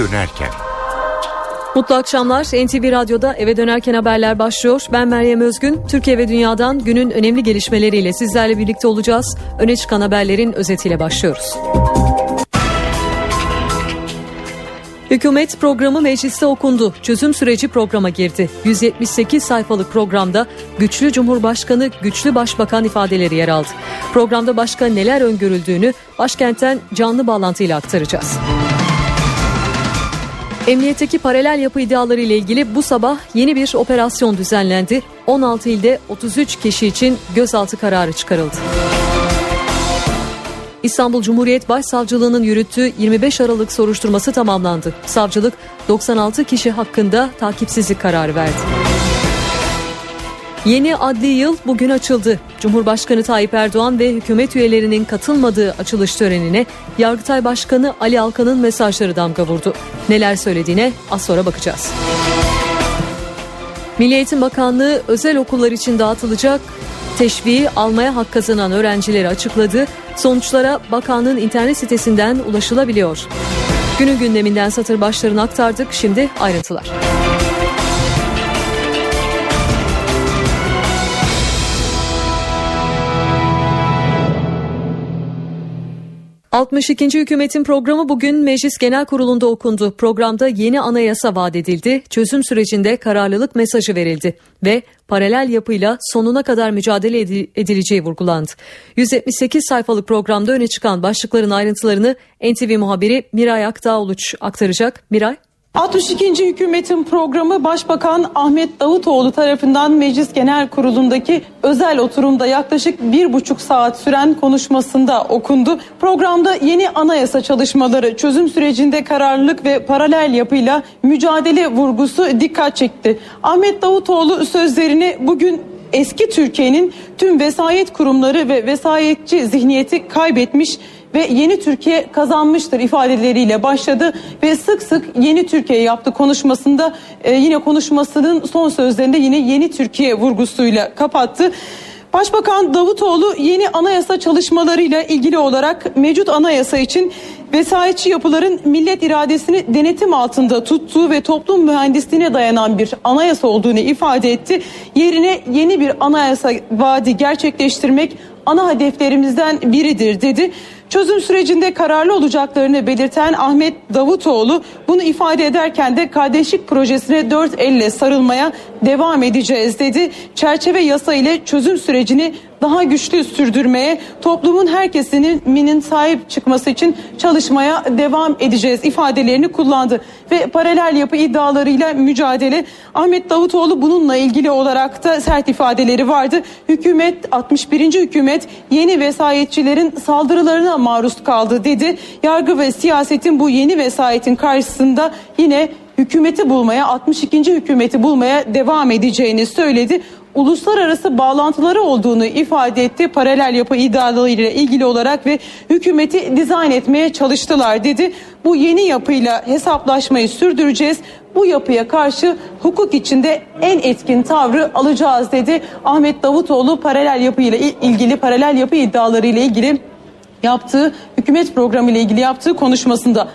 dönerken. Mutlu akşamlar. NTV Radyo'da eve dönerken haberler başlıyor. Ben Meryem Özgün. Türkiye ve dünyadan günün önemli gelişmeleriyle sizlerle birlikte olacağız. Öne çıkan haberlerin özetiyle başlıyoruz. Hükümet programı mecliste okundu. Çözüm süreci programa girdi. 178 sayfalık programda güçlü Cumhurbaşkanı, güçlü Başbakan ifadeleri yer aldı. Programda başka neler öngörüldüğünü başkentten canlı bağlantıyla aktaracağız. Emniyetteki paralel yapı iddiaları ile ilgili bu sabah yeni bir operasyon düzenlendi. 16 ilde 33 kişi için gözaltı kararı çıkarıldı. İstanbul Cumhuriyet Başsavcılığı'nın yürüttüğü 25 Aralık soruşturması tamamlandı. Savcılık 96 kişi hakkında takipsizlik kararı verdi. Yeni adli yıl bugün açıldı. Cumhurbaşkanı Tayyip Erdoğan ve hükümet üyelerinin katılmadığı açılış törenine Yargıtay Başkanı Ali Alkan'ın mesajları damga vurdu. Neler söylediğine az sonra bakacağız. Milli Eğitim Bakanlığı özel okullar için dağıtılacak teşviği almaya hak kazanan öğrencileri açıkladı. Sonuçlara bakanlığın internet sitesinden ulaşılabiliyor. Günün gündeminden satır başlarını aktardık. Şimdi ayrıntılar. 62. hükümetin programı bugün Meclis Genel Kurulu'nda okundu. Programda yeni anayasa vaat edildi, çözüm sürecinde kararlılık mesajı verildi ve paralel yapıyla sonuna kadar mücadele edileceği vurgulandı. 178 sayfalık programda öne çıkan başlıkların ayrıntılarını NTV muhabiri Miray Akdağoluç aktaracak. Miray 62. hükümetin programı Başbakan Ahmet Davutoğlu tarafından Meclis Genel Kurulu'ndaki özel oturumda yaklaşık bir buçuk saat süren konuşmasında okundu. Programda yeni anayasa çalışmaları, çözüm sürecinde kararlılık ve paralel yapıyla mücadele vurgusu dikkat çekti. Ahmet Davutoğlu sözlerini bugün eski Türkiye'nin tüm vesayet kurumları ve vesayetçi zihniyeti kaybetmiş ve yeni Türkiye kazanmıştır ifadeleriyle başladı ve sık sık yeni Türkiye yaptı konuşmasında e, yine konuşmasının son sözlerinde yine yeni Türkiye vurgusuyla kapattı. Başbakan Davutoğlu yeni anayasa çalışmalarıyla ilgili olarak mevcut anayasa için vesayetçi yapıların millet iradesini denetim altında tuttuğu ve toplum mühendisliğine dayanan bir anayasa olduğunu ifade etti. Yerine yeni bir anayasa vaadi gerçekleştirmek ana hedeflerimizden biridir dedi. Çözüm sürecinde kararlı olacaklarını belirten Ahmet Davutoğlu bunu ifade ederken de kardeşlik projesine dört elle sarılmaya devam edeceğiz dedi. Çerçeve yasa ile çözüm sürecini daha güçlü sürdürmeye, toplumun herkesinin sahip çıkması için çalışmaya devam edeceğiz ifadelerini kullandı. Ve paralel yapı iddialarıyla mücadele Ahmet Davutoğlu bununla ilgili olarak da sert ifadeleri vardı. Hükümet 61. hükümet yeni vesayetçilerin saldırılarına maruz kaldı dedi. Yargı ve siyasetin bu yeni vesayetin karşısında yine hükümeti bulmaya 62. hükümeti bulmaya devam edeceğini söyledi uluslararası bağlantıları olduğunu ifade etti. Paralel yapı iddialarıyla ilgili olarak ve hükümeti dizayn etmeye çalıştılar dedi. Bu yeni yapıyla hesaplaşmayı sürdüreceğiz. Bu yapıya karşı hukuk içinde en etkin tavrı alacağız dedi. Ahmet Davutoğlu paralel yapı ile ilgili paralel yapı iddiaları ile ilgili yaptığı hükümet programı ile ilgili yaptığı konuşmasında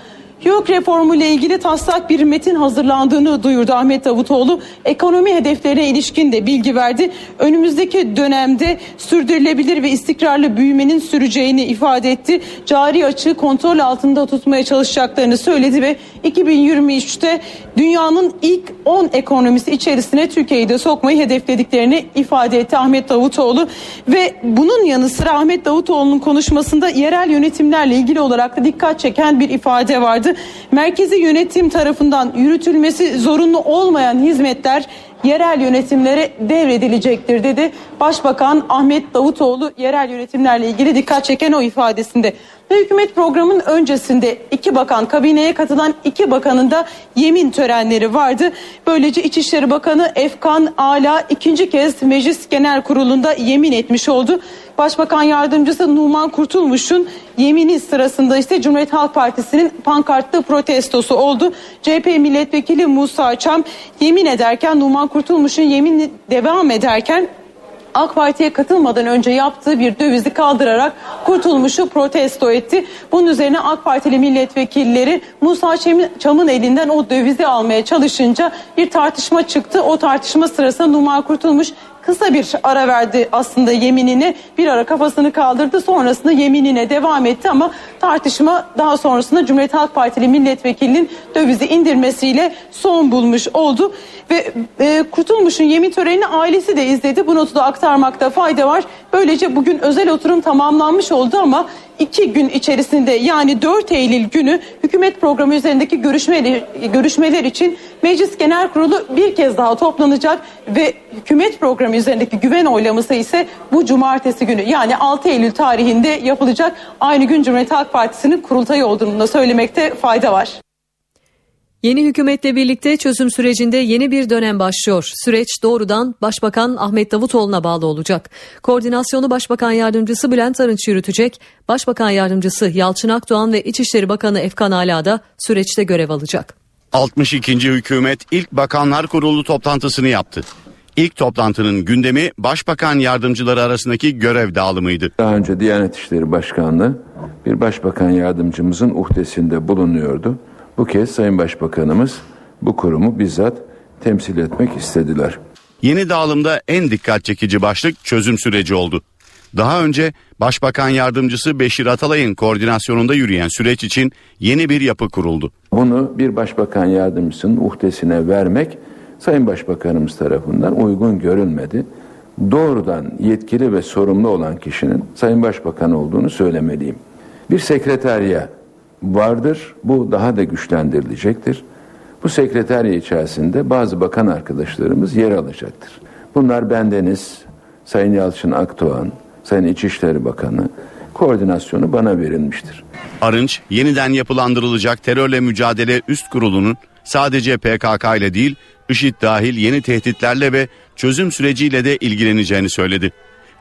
YÖK reformu ile ilgili taslak bir metin hazırlandığını duyurdu Ahmet Davutoğlu. Ekonomi hedeflerine ilişkin de bilgi verdi. Önümüzdeki dönemde sürdürülebilir ve istikrarlı büyümenin süreceğini ifade etti. Cari açığı kontrol altında tutmaya çalışacaklarını söyledi ve 2023'te dünyanın ilk 10 ekonomisi içerisine Türkiye'yi de sokmayı hedeflediklerini ifade etti Ahmet Davutoğlu. Ve bunun yanı sıra Ahmet Davutoğlu'nun konuşmasında yerel yönetimlerle ilgili olarak da dikkat çeken bir ifade vardı merkezi yönetim tarafından yürütülmesi zorunlu olmayan hizmetler yerel yönetimlere devredilecektir dedi. Başbakan Ahmet Davutoğlu yerel yönetimlerle ilgili dikkat çeken o ifadesinde. Ve hükümet programının öncesinde iki bakan kabineye katılan iki bakanın da yemin törenleri vardı. Böylece İçişleri Bakanı Efkan Ala ikinci kez Meclis Genel Kurulu'nda yemin etmiş oldu. Başbakan Yardımcısı Numan Kurtulmuş'un yemini sırasında ise Cumhuriyet Halk Partisi'nin pankartlı protestosu oldu. CHP milletvekili Musa Çam yemin ederken Numan Kurtulmuş'un yemini devam ederken AK Parti'ye katılmadan önce yaptığı bir dövizi kaldırarak kurtulmuşu protesto etti. Bunun üzerine AK Partili milletvekilleri Musa Çam'ın elinden o dövizi almaya çalışınca bir tartışma çıktı. O tartışma sırasında Numan Kurtulmuş kısa bir ara verdi aslında yeminini. Bir ara kafasını kaldırdı sonrasında yeminine devam etti ama tartışma daha sonrasında Cumhuriyet Halk Partili milletvekilinin dövizi indirmesiyle son bulmuş oldu. Ve e, Kurtulmuş'un yemin törenini ailesi de izledi. Bu notu da aktarmakta fayda var. Böylece bugün özel oturum tamamlanmış oldu ama iki gün içerisinde yani 4 Eylül günü hükümet programı üzerindeki görüşmeler, görüşmeler için Meclis Genel Kurulu bir kez daha toplanacak ve hükümet programı üzerindeki güven oylaması ise bu cumartesi günü yani 6 Eylül tarihinde yapılacak. Aynı gün Cumhuriyet Halk Partisi'nin kurultayı olduğunu da söylemekte fayda var. Yeni hükümetle birlikte çözüm sürecinde yeni bir dönem başlıyor. Süreç doğrudan Başbakan Ahmet Davutoğlu'na bağlı olacak. Koordinasyonu Başbakan Yardımcısı Bülent Arınç yürütecek. Başbakan Yardımcısı Yalçın Akdoğan ve İçişleri Bakanı Efkan Ala da süreçte görev alacak. 62. hükümet ilk Bakanlar Kurulu toplantısını yaptı. İlk toplantının gündemi Başbakan yardımcıları arasındaki görev dağılımıydı. Daha önce Diyanet İşleri Başkanlığı bir başbakan yardımcımızın uhdesinde bulunuyordu. Bu kez Sayın Başbakanımız bu kurumu bizzat temsil etmek istediler. Yeni dağılımda en dikkat çekici başlık çözüm süreci oldu. Daha önce Başbakan Yardımcısı Beşir Atalay'ın koordinasyonunda yürüyen süreç için yeni bir yapı kuruldu. Bunu bir Başbakan Yardımcısının uhdesine vermek Sayın Başbakanımız tarafından uygun görülmedi. Doğrudan yetkili ve sorumlu olan kişinin Sayın Başbakan olduğunu söylemeliyim. Bir sekreterya vardır. Bu daha da güçlendirilecektir. Bu sekreterya içerisinde bazı bakan arkadaşlarımız yer alacaktır. Bunlar bendeniz, Sayın Yalçın Akdoğan, Sayın İçişleri Bakanı, koordinasyonu bana verilmiştir. Arınç, yeniden yapılandırılacak terörle mücadele üst kurulunun sadece PKK ile değil, IŞİD dahil yeni tehditlerle ve çözüm süreciyle de ilgileneceğini söyledi.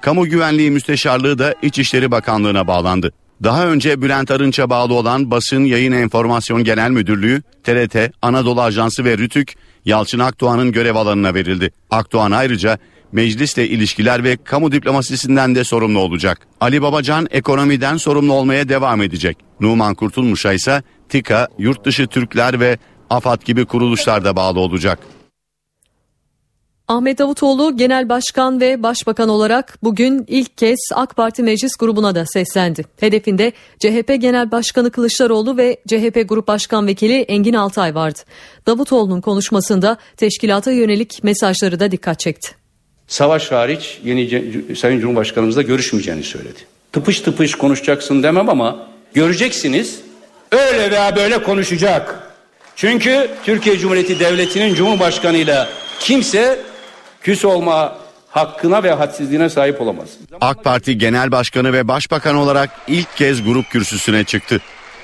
Kamu Güvenliği Müsteşarlığı da İçişleri Bakanlığı'na bağlandı. Daha önce Bülent Arınç'a bağlı olan Basın Yayın Enformasyon Genel Müdürlüğü, TRT, Anadolu Ajansı ve Rütük, Yalçın Akdoğan'ın görev alanına verildi. Akdoğan ayrıca meclisle ilişkiler ve kamu diplomasisinden de sorumlu olacak. Ali Babacan ekonomiden sorumlu olmaya devam edecek. Numan Kurtulmuş'a ise TİKA, yurt dışı Türkler ve AFAD gibi kuruluşlarda bağlı olacak. Ahmet Davutoğlu Genel Başkan ve Başbakan olarak bugün ilk kez AK Parti Meclis grubuna da seslendi. Hedefinde CHP Genel Başkanı Kılıçdaroğlu ve CHP Grup Başkan Vekili Engin Altay vardı. Davutoğlu'nun konuşmasında teşkilata yönelik mesajları da dikkat çekti. Savaş hariç yeni Sayın Cumhurbaşkanımızla görüşmeyeceğini söyledi. Tıpış tıpış konuşacaksın demem ama göreceksiniz öyle veya böyle konuşacak. Çünkü Türkiye Cumhuriyeti Devleti'nin Cumhurbaşkanıyla kimse küs olma hakkına ve hadsizliğine sahip olamaz. AK Parti Genel Başkanı ve Başbakan olarak ilk kez grup kürsüsüne çıktı.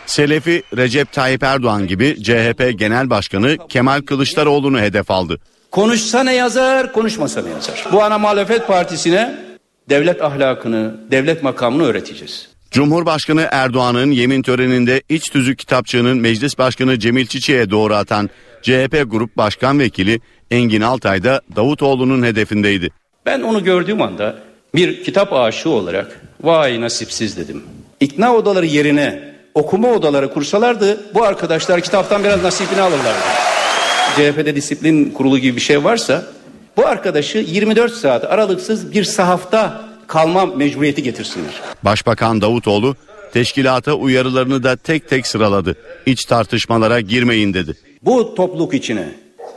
Selefi Recep Tayyip Erdoğan gibi CHP Genel Başkanı Kemal Kılıçdaroğlu'nu hedef aldı. Konuşsa ne yazar, konuşmasa ne yazar. Bu ana muhalefet partisine devlet ahlakını, devlet makamını öğreteceğiz. Cumhurbaşkanı Erdoğan'ın yemin töreninde iç tüzük kitapçığının Meclis Başkanı Cemil Çiçek'e doğru atan CHP Grup Başkan Vekili Engin Altay da Davutoğlu'nun hedefindeydi. Ben onu gördüğüm anda bir kitap aşığı olarak vay nasipsiz dedim. İkna odaları yerine okuma odaları kursalardı bu arkadaşlar kitaptan biraz nasibini alırlardı. CHP'de disiplin kurulu gibi bir şey varsa bu arkadaşı 24 saat aralıksız bir sahafta kalma mecburiyeti getirsinler. Başbakan Davutoğlu teşkilata uyarılarını da tek tek sıraladı. İç tartışmalara girmeyin dedi. Bu topluluk içine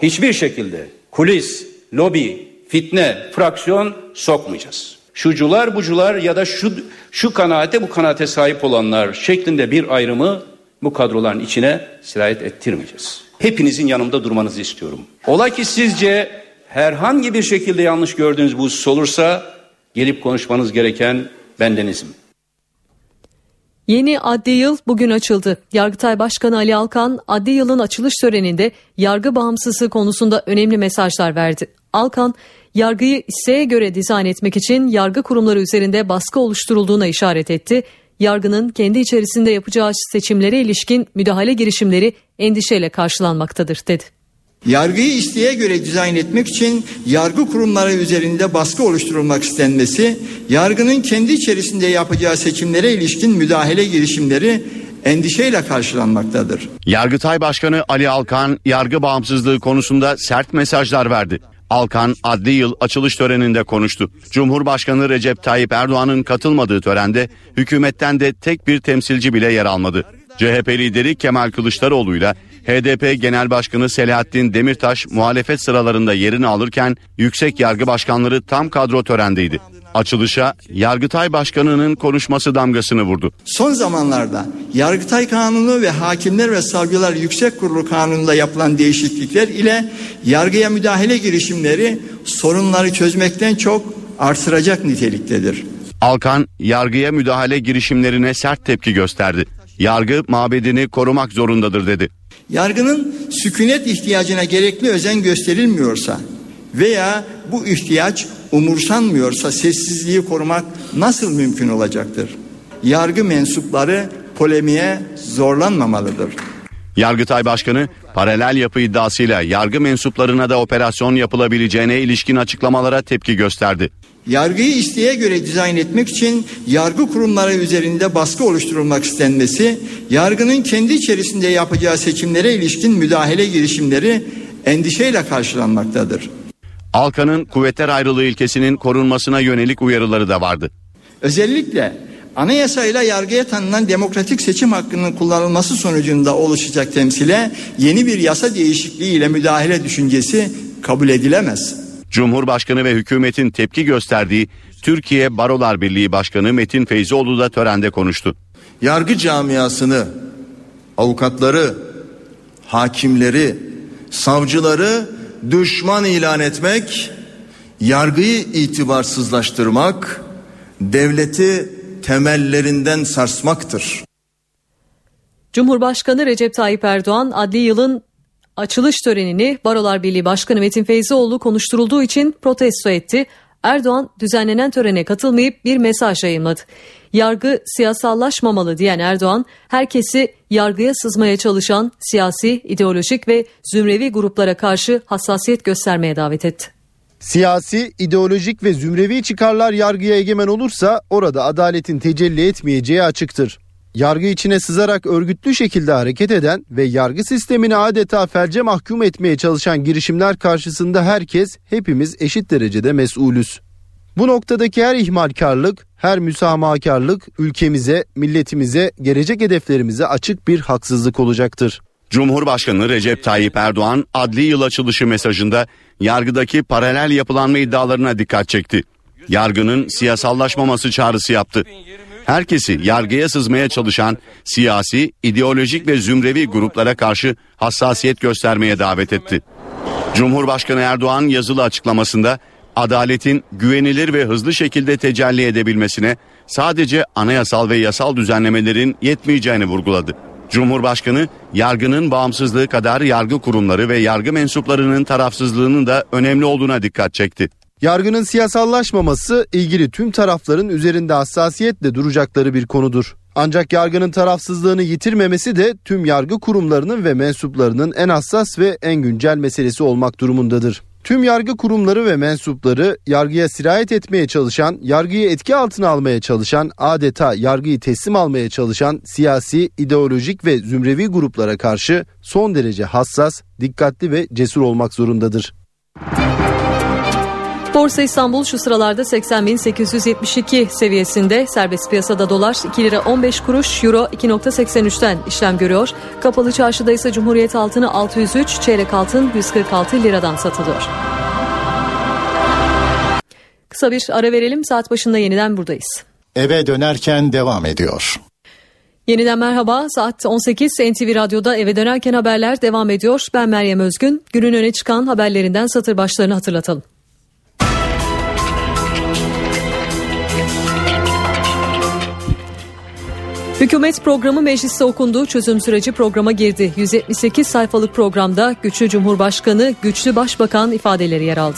hiçbir şekilde kulis, lobi, fitne, fraksiyon sokmayacağız. Şucular, bucular ya da şu şu kanaate bu kanaate sahip olanlar şeklinde bir ayrımı bu kadroların içine sirayet ettirmeyeceğiz. Hepinizin yanımda durmanızı istiyorum. Ola ki sizce herhangi bir şekilde yanlış gördüğünüz bu husus olursa gelip konuşmanız gereken bendenizim. Yeni adli yıl bugün açıldı. Yargıtay Başkanı Ali Alkan adli yılın açılış töreninde yargı bağımsızlığı konusunda önemli mesajlar verdi. Alkan, yargıyı isteğe göre dizayn etmek için yargı kurumları üzerinde baskı oluşturulduğuna işaret etti. Yargının kendi içerisinde yapacağı seçimlere ilişkin müdahale girişimleri endişeyle karşılanmaktadır dedi. Yargıyı isteğe göre dizayn etmek için yargı kurumları üzerinde baskı oluşturulmak istenmesi, yargının kendi içerisinde yapacağı seçimlere ilişkin müdahale girişimleri endişeyle karşılanmaktadır. Yargıtay Başkanı Ali Alkan yargı bağımsızlığı konusunda sert mesajlar verdi. Alkan adli yıl açılış töreninde konuştu. Cumhurbaşkanı Recep Tayyip Erdoğan'ın katılmadığı törende hükümetten de tek bir temsilci bile yer almadı. CHP lideri Kemal Kılıçdaroğlu ile HDP Genel Başkanı Selahattin Demirtaş muhalefet sıralarında yerini alırken yüksek yargı başkanları tam kadro törendeydi. Açılışa Yargıtay Başkanı'nın konuşması damgasını vurdu. Son zamanlarda Yargıtay Kanunu ve Hakimler ve Savcılar Yüksek Kurulu Kanunu'nda yapılan değişiklikler ile yargıya müdahale girişimleri sorunları çözmekten çok artıracak niteliktedir. Alkan yargıya müdahale girişimlerine sert tepki gösterdi. Yargı mabedini korumak zorundadır dedi. Yargının sükunet ihtiyacına gerekli özen gösterilmiyorsa veya bu ihtiyaç umursanmıyorsa sessizliği korumak nasıl mümkün olacaktır? Yargı mensupları polemiğe zorlanmamalıdır. Yargıtay Başkanı paralel yapı iddiasıyla yargı mensuplarına da operasyon yapılabileceğine ilişkin açıklamalara tepki gösterdi. Yargıyı isteğe göre dizayn etmek için yargı kurumları üzerinde baskı oluşturulmak istenmesi, yargının kendi içerisinde yapacağı seçimlere ilişkin müdahale girişimleri endişeyle karşılanmaktadır. Alkan'ın kuvvetler ayrılığı ilkesinin korunmasına yönelik uyarıları da vardı. Özellikle anayasayla yargıya tanınan demokratik seçim hakkının kullanılması sonucunda oluşacak temsile yeni bir yasa değişikliği ile müdahale düşüncesi kabul edilemez. Cumhurbaşkanı ve hükümetin tepki gösterdiği Türkiye Barolar Birliği Başkanı Metin Feyzioğlu da törende konuştu. Yargı camiasını, avukatları, hakimleri, savcıları düşman ilan etmek, yargıyı itibarsızlaştırmak, devleti temellerinden sarsmaktır. Cumhurbaşkanı Recep Tayyip Erdoğan adli yılın açılış törenini Barolar Birliği Başkanı Metin Feyzioğlu konuşturulduğu için protesto etti. Erdoğan düzenlenen törene katılmayıp bir mesaj yayınladı. Yargı siyasallaşmamalı diyen Erdoğan, herkesi yargıya sızmaya çalışan siyasi, ideolojik ve zümrevi gruplara karşı hassasiyet göstermeye davet etti. Siyasi, ideolojik ve zümrevi çıkarlar yargıya egemen olursa orada adaletin tecelli etmeyeceği açıktır. Yargı içine sızarak örgütlü şekilde hareket eden ve yargı sistemini adeta felce mahkum etmeye çalışan girişimler karşısında herkes, hepimiz eşit derecede mesulüz. Bu noktadaki her ihmalkarlık, her müsamahakarlık ülkemize, milletimize, gelecek hedeflerimize açık bir haksızlık olacaktır. Cumhurbaşkanı Recep Tayyip Erdoğan adli yıl açılışı mesajında yargıdaki paralel yapılanma iddialarına dikkat çekti. Yargının siyasallaşmaması çağrısı yaptı. Herkesi yargıya sızmaya çalışan siyasi, ideolojik ve zümrevi gruplara karşı hassasiyet göstermeye davet etti. Cumhurbaşkanı Erdoğan yazılı açıklamasında adaletin güvenilir ve hızlı şekilde tecelli edebilmesine sadece anayasal ve yasal düzenlemelerin yetmeyeceğini vurguladı. Cumhurbaşkanı yargının bağımsızlığı kadar yargı kurumları ve yargı mensuplarının tarafsızlığının da önemli olduğuna dikkat çekti. Yargının siyasallaşmaması ilgili tüm tarafların üzerinde hassasiyetle duracakları bir konudur. Ancak yargının tarafsızlığını yitirmemesi de tüm yargı kurumlarının ve mensuplarının en hassas ve en güncel meselesi olmak durumundadır. Tüm yargı kurumları ve mensupları yargıya sirayet etmeye çalışan, yargıyı etki altına almaya çalışan, adeta yargıyı teslim almaya çalışan siyasi, ideolojik ve zümrevi gruplara karşı son derece hassas, dikkatli ve cesur olmak zorundadır. Borsa İstanbul şu sıralarda 80.872 seviyesinde serbest piyasada dolar 2 lira 15 kuruş euro 2.83'ten işlem görüyor. Kapalı çarşıda ise Cumhuriyet altını 603 çeyrek altın 146 liradan satılıyor. Kısa bir ara verelim saat başında yeniden buradayız. Eve dönerken devam ediyor. Yeniden merhaba. Saat 18 NTV Radyo'da eve dönerken haberler devam ediyor. Ben Meryem Özgün. Günün öne çıkan haberlerinden satır başlarını hatırlatalım. Hükümet programı mecliste okundu. Çözüm süreci programa girdi. 178 sayfalık programda güçlü Cumhurbaşkanı, güçlü Başbakan ifadeleri yer aldı.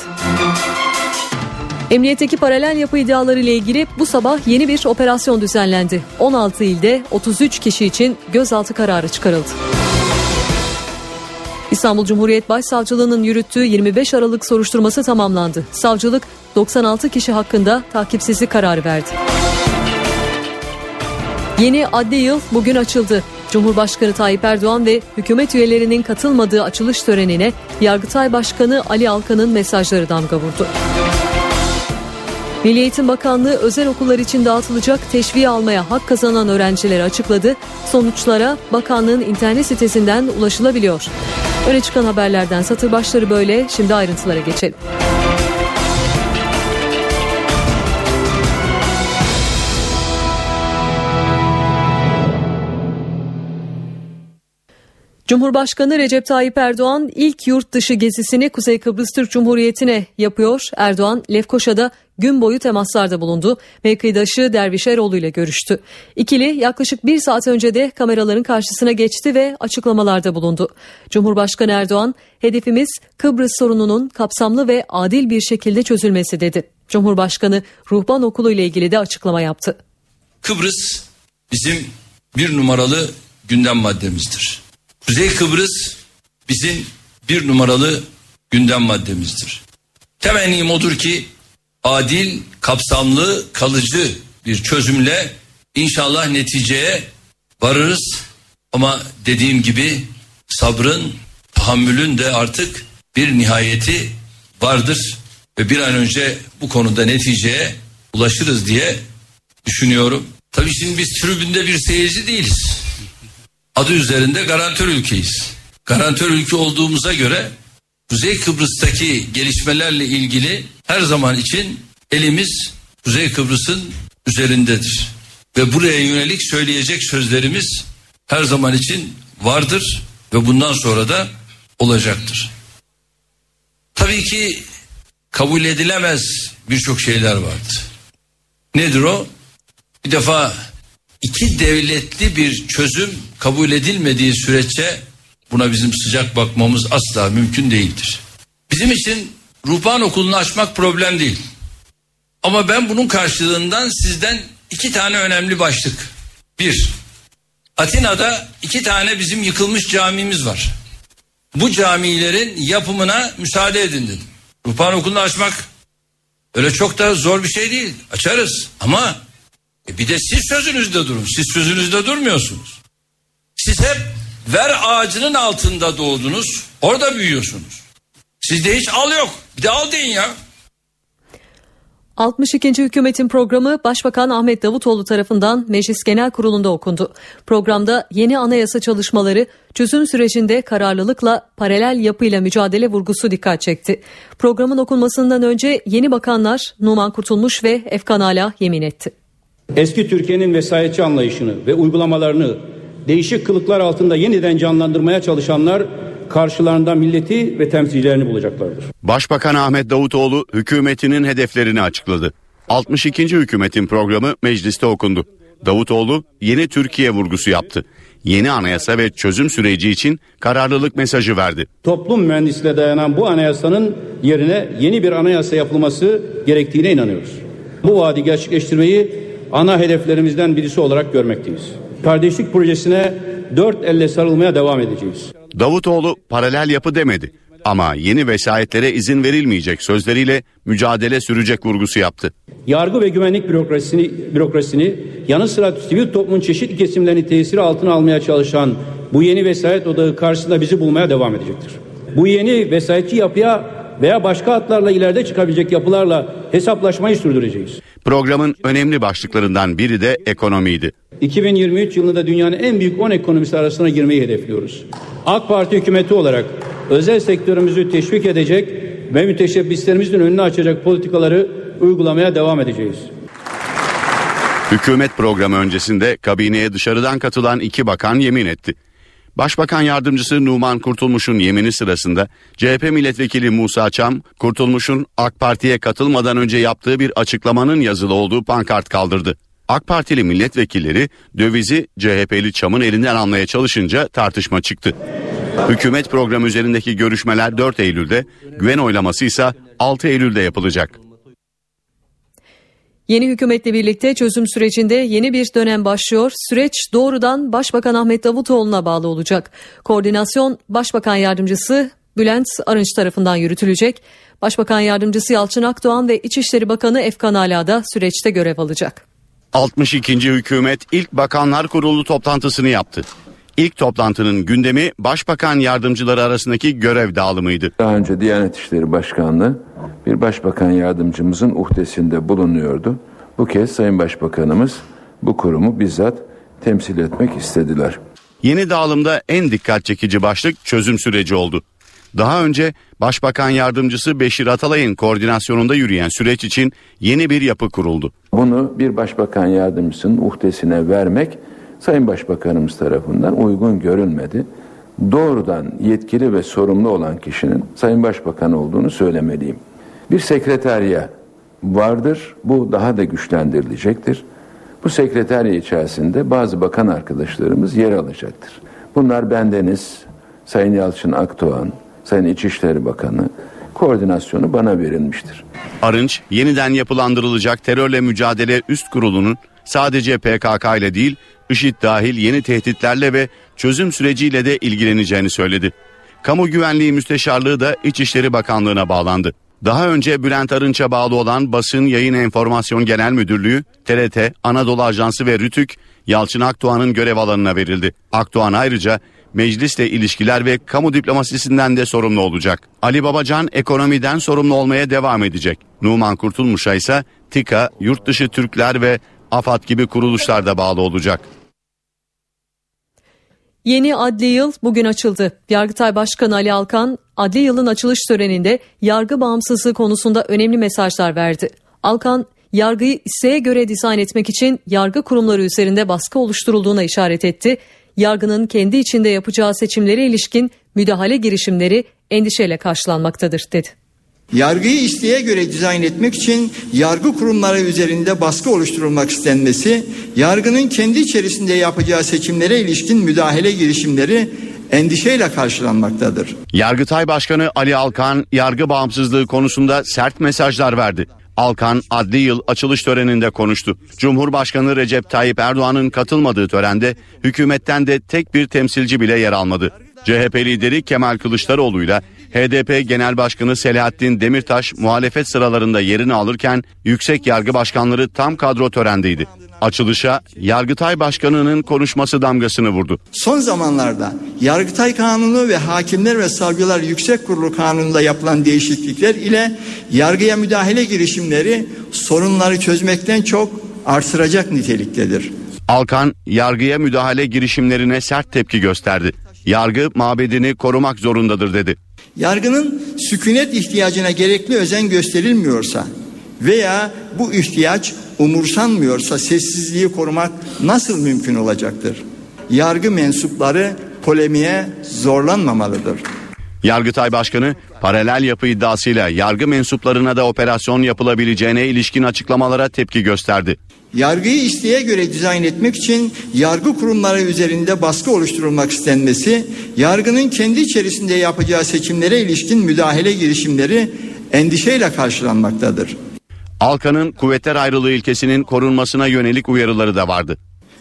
Emniyetteki paralel yapı iddiaları ile ilgili bu sabah yeni bir operasyon düzenlendi. 16 ilde 33 kişi için gözaltı kararı çıkarıldı. İstanbul Cumhuriyet Başsavcılığı'nın yürüttüğü 25 Aralık soruşturması tamamlandı. Savcılık 96 kişi hakkında takipsizlik kararı verdi. Yeni adli yıl bugün açıldı. Cumhurbaşkanı Tayyip Erdoğan ve hükümet üyelerinin katılmadığı açılış törenine Yargıtay Başkanı Ali Alkan'ın mesajları damga vurdu. Milli Eğitim Bakanlığı özel okullar için dağıtılacak teşviği almaya hak kazanan öğrencileri açıkladı. Sonuçlara bakanlığın internet sitesinden ulaşılabiliyor. Öne çıkan haberlerden satır başları böyle. Şimdi ayrıntılara geçelim. Cumhurbaşkanı Recep Tayyip Erdoğan ilk yurt dışı gezisini Kuzey Kıbrıs Türk Cumhuriyeti'ne yapıyor. Erdoğan Lefkoşa'da gün boyu temaslarda bulundu. Mevkidaşı Derviş Eroğlu ile görüştü. İkili yaklaşık bir saat önce de kameraların karşısına geçti ve açıklamalarda bulundu. Cumhurbaşkanı Erdoğan hedefimiz Kıbrıs sorununun kapsamlı ve adil bir şekilde çözülmesi dedi. Cumhurbaşkanı Ruhban Okulu ile ilgili de açıklama yaptı. Kıbrıs bizim bir numaralı gündem maddemizdir. Kuzey Kıbrıs bizim bir numaralı gündem maddemizdir. Temennim odur ki adil, kapsamlı, kalıcı bir çözümle inşallah neticeye varırız. Ama dediğim gibi sabrın, tahammülün de artık bir nihayeti vardır ve bir an önce bu konuda neticeye ulaşırız diye düşünüyorum. Tabii şimdi biz tribünde bir seyirci değiliz adı üzerinde garantör ülkeyiz. Garantör ülke olduğumuza göre Kuzey Kıbrıs'taki gelişmelerle ilgili her zaman için elimiz Kuzey Kıbrıs'ın üzerindedir. Ve buraya yönelik söyleyecek sözlerimiz her zaman için vardır ve bundan sonra da olacaktır. Tabii ki kabul edilemez birçok şeyler vardır. Nedir o? Bir defa iki devletli bir çözüm kabul edilmediği sürece buna bizim sıcak bakmamız asla mümkün değildir. Bizim için ruhban okulunu açmak problem değil. Ama ben bunun karşılığından sizden iki tane önemli başlık. Bir, Atina'da iki tane bizim yıkılmış camimiz var. Bu camilerin yapımına müsaade edin dedim. Ruhban okulunu açmak öyle çok da zor bir şey değil. Açarız ama e bir de siz sözünüzde durun. Siz sözünüzde durmuyorsunuz. Siz hep ver ağacının altında doğdunuz. Orada büyüyorsunuz. Sizde hiç al yok. Bir de al deyin ya. 62. hükümetin programı Başbakan Ahmet Davutoğlu tarafından Meclis Genel Kurulu'nda okundu. Programda yeni anayasa çalışmaları çözüm sürecinde kararlılıkla paralel yapıyla mücadele vurgusu dikkat çekti. Programın okunmasından önce yeni bakanlar Numan Kurtulmuş ve Efkan Ala yemin etti. Eski Türkiye'nin vesayetçi anlayışını ve uygulamalarını değişik kılıklar altında yeniden canlandırmaya çalışanlar karşılarında milleti ve temsilcilerini bulacaklardır. Başbakan Ahmet Davutoğlu hükümetinin hedeflerini açıkladı. 62. hükümetin programı mecliste okundu. Davutoğlu yeni Türkiye vurgusu yaptı. Yeni anayasa ve çözüm süreci için kararlılık mesajı verdi. Toplum mühendisliğe dayanan bu anayasanın yerine yeni bir anayasa yapılması gerektiğine inanıyoruz. Bu vaadi gerçekleştirmeyi ana hedeflerimizden birisi olarak görmekteyiz. Kardeşlik projesine dört elle sarılmaya devam edeceğiz. Davutoğlu paralel yapı demedi ama yeni vesayetlere izin verilmeyecek sözleriyle mücadele sürecek vurgusu yaptı. Yargı ve güvenlik bürokrasisini, bürokrasisini yanı sıra sivil toplumun çeşitli kesimlerini tesiri altına almaya çalışan bu yeni vesayet odağı karşısında bizi bulmaya devam edecektir. Bu yeni vesayetçi yapıya veya başka hatlarla ileride çıkabilecek yapılarla hesaplaşmayı sürdüreceğiz. Programın önemli başlıklarından biri de ekonomiydi. 2023 yılında dünyanın en büyük 10 ekonomisi arasına girmeyi hedefliyoruz. AK Parti hükümeti olarak özel sektörümüzü teşvik edecek ve müteşebbislerimizin önünü açacak politikaları uygulamaya devam edeceğiz. Hükümet programı öncesinde kabineye dışarıdan katılan iki bakan yemin etti. Başbakan Yardımcısı Numan Kurtulmuş'un yemini sırasında CHP milletvekili Musa Çam, Kurtulmuş'un AK Parti'ye katılmadan önce yaptığı bir açıklamanın yazılı olduğu pankart kaldırdı. AK Partili milletvekilleri dövizi CHP'li Çam'ın elinden almaya çalışınca tartışma çıktı. Hükümet programı üzerindeki görüşmeler 4 Eylül'de, güven oylaması ise 6 Eylül'de yapılacak. Yeni hükümetle birlikte çözüm sürecinde yeni bir dönem başlıyor. Süreç doğrudan Başbakan Ahmet Davutoğlu'na bağlı olacak. Koordinasyon Başbakan Yardımcısı Bülent Arınç tarafından yürütülecek. Başbakan Yardımcısı Yalçın Akdoğan ve İçişleri Bakanı Efkan Ala da süreçte görev alacak. 62. hükümet ilk Bakanlar Kurulu toplantısını yaptı. İlk toplantının gündemi başbakan yardımcıları arasındaki görev dağılımıydı. Daha önce Diyanet İşleri Başkanlığı bir başbakan yardımcımızın uhdesinde bulunuyordu. Bu kez Sayın Başbakanımız bu kurumu bizzat temsil etmek istediler. Yeni dağılımda en dikkat çekici başlık çözüm süreci oldu. Daha önce Başbakan Yardımcısı Beşir Atalay'ın koordinasyonunda yürüyen süreç için yeni bir yapı kuruldu. Bunu bir başbakan yardımcısının uhdesine vermek Sayın Başbakanımız tarafından uygun görülmedi. Doğrudan yetkili ve sorumlu olan kişinin Sayın Başbakan olduğunu söylemeliyim. Bir sekreterya vardır. Bu daha da güçlendirilecektir. Bu sekreterya içerisinde bazı bakan arkadaşlarımız yer alacaktır. Bunlar bendeniz, Sayın Yalçın Akdoğan, Sayın İçişleri Bakanı koordinasyonu bana verilmiştir. Arınç yeniden yapılandırılacak terörle mücadele üst kurulunun sadece PKK ile değil IŞİD dahil yeni tehditlerle ve çözüm süreciyle de ilgileneceğini söyledi. Kamu Güvenliği Müsteşarlığı da İçişleri Bakanlığı'na bağlandı. Daha önce Bülent Arınç'a bağlı olan Basın Yayın Enformasyon Genel Müdürlüğü, TRT, Anadolu Ajansı ve Rütük, Yalçın Akdoğan'ın görev alanına verildi. Akdoğan ayrıca meclisle ilişkiler ve kamu diplomasisinden de sorumlu olacak. Ali Babacan ekonomiden sorumlu olmaya devam edecek. Numan Kurtulmuş'a ise TİKA, yurt dışı Türkler ve AFAD gibi kuruluşlarda bağlı olacak. Yeni adli yıl bugün açıldı. Yargıtay Başkanı Ali Alkan, adli yılın açılış töreninde yargı bağımsızlığı konusunda önemli mesajlar verdi. Alkan, yargıyı isteğe göre dizayn etmek için yargı kurumları üzerinde baskı oluşturulduğuna işaret etti. Yargının kendi içinde yapacağı seçimlere ilişkin müdahale girişimleri endişeyle karşılanmaktadır dedi. Yargıyı isteğe göre dizayn etmek için yargı kurumları üzerinde baskı oluşturulmak istenmesi, yargının kendi içerisinde yapacağı seçimlere ilişkin müdahale girişimleri endişeyle karşılanmaktadır. Yargıtay Başkanı Ali Alkan yargı bağımsızlığı konusunda sert mesajlar verdi. Alkan adli yıl açılış töreninde konuştu. Cumhurbaşkanı Recep Tayyip Erdoğan'ın katılmadığı törende hükümetten de tek bir temsilci bile yer almadı. CHP lideri Kemal Kılıçdaroğlu ile HDP Genel Başkanı Selahattin Demirtaş muhalefet sıralarında yerini alırken yüksek yargı başkanları tam kadro törendeydi. Açılışa Yargıtay Başkanı'nın konuşması damgasını vurdu. Son zamanlarda Yargıtay Kanunu ve Hakimler ve Savcılar Yüksek Kurulu Kanunu'nda yapılan değişiklikler ile yargıya müdahale girişimleri sorunları çözmekten çok artıracak niteliktedir. Alkan yargıya müdahale girişimlerine sert tepki gösterdi. Yargı mabedini korumak zorundadır dedi. Yargının sükunet ihtiyacına gerekli özen gösterilmiyorsa veya bu ihtiyaç umursanmıyorsa sessizliği korumak nasıl mümkün olacaktır? Yargı mensupları polemiğe zorlanmamalıdır. Yargıtay Başkanı paralel yapı iddiasıyla yargı mensuplarına da operasyon yapılabileceğine ilişkin açıklamalara tepki gösterdi. Yargıyı isteğe göre dizayn etmek için yargı kurumları üzerinde baskı oluşturulmak istenmesi, yargının kendi içerisinde yapacağı seçimlere ilişkin müdahale girişimleri endişeyle karşılanmaktadır. Alkan'ın kuvvetler ayrılığı ilkesinin korunmasına yönelik uyarıları da vardı.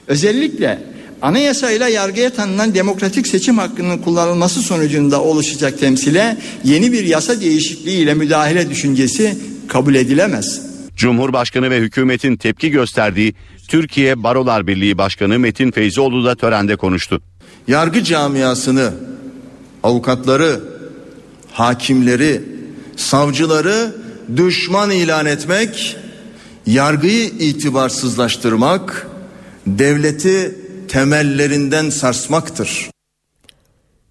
Özellikle anayasayla yargıya tanınan demokratik seçim hakkının kullanılması sonucunda oluşacak temsile yeni bir yasa değişikliği ile müdahale düşüncesi kabul edilemez. Cumhurbaşkanı ve hükümetin tepki gösterdiği Türkiye Barolar Birliği Başkanı Metin Feyzoğlu da törende konuştu. Yargı camiasını, avukatları, hakimleri, savcıları düşman ilan etmek, yargıyı itibarsızlaştırmak, devleti temellerinden sarsmaktır.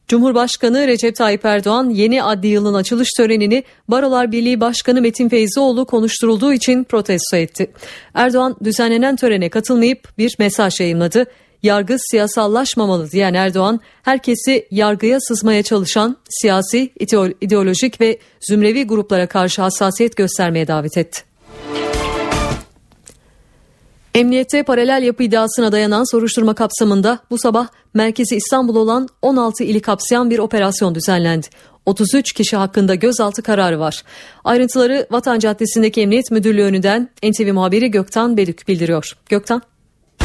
Cumhurbaşkanı Recep Tayyip Erdoğan yeni adli yılın açılış törenini Barolar Birliği Başkanı Metin Feyzioğlu konuşturulduğu için protesto etti. Erdoğan düzenlenen törene katılmayıp bir mesaj yayınladı. Yargı siyasallaşmamalı diyen Erdoğan, herkesi yargıya sızmaya çalışan siyasi, ideolojik ve zümrevi gruplara karşı hassasiyet göstermeye davet etti. Emniyette paralel yapı iddiasına dayanan soruşturma kapsamında bu sabah merkezi İstanbul olan 16 ili kapsayan bir operasyon düzenlendi. 33 kişi hakkında gözaltı kararı var. Ayrıntıları Vatan Caddesi'ndeki Emniyet Müdürlüğü önünden NTV muhabiri Göktan Bedük bildiriyor. Göktan.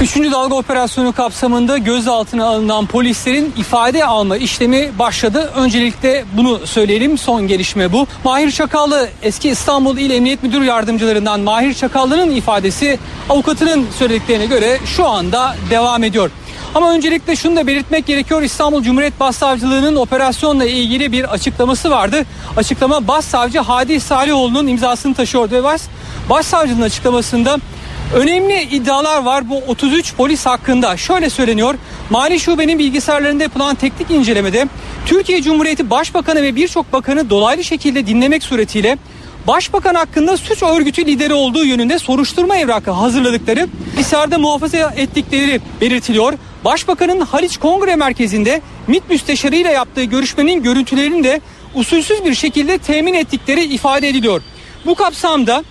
Üçüncü dalga operasyonu kapsamında gözaltına alınan polislerin ifade alma işlemi başladı. Öncelikle bunu söyleyelim son gelişme bu. Mahir Çakallı eski İstanbul İl Emniyet Müdür Yardımcılarından Mahir Çakallı'nın ifadesi avukatının söylediklerine göre şu anda devam ediyor. Ama öncelikle şunu da belirtmek gerekiyor. İstanbul Cumhuriyet Başsavcılığı'nın operasyonla ilgili bir açıklaması vardı. Açıklama Başsavcı Hadi Salihoğlu'nun imzasını taşıyordu ve Baş, Başsavcılığın açıklamasında Önemli iddialar var bu 33 polis hakkında. Şöyle söyleniyor. Mali Şube'nin bilgisayarlarında yapılan teknik incelemede Türkiye Cumhuriyeti Başbakanı ve birçok bakanı dolaylı şekilde dinlemek suretiyle Başbakan hakkında suç örgütü lideri olduğu yönünde soruşturma evrakı hazırladıkları, bilgisayarda muhafaza ettikleri belirtiliyor. Başbakanın Haliç Kongre Merkezi'nde MİT müsteşarıyla yaptığı görüşmenin görüntülerini de usulsüz bir şekilde temin ettikleri ifade ediliyor. Bu kapsamda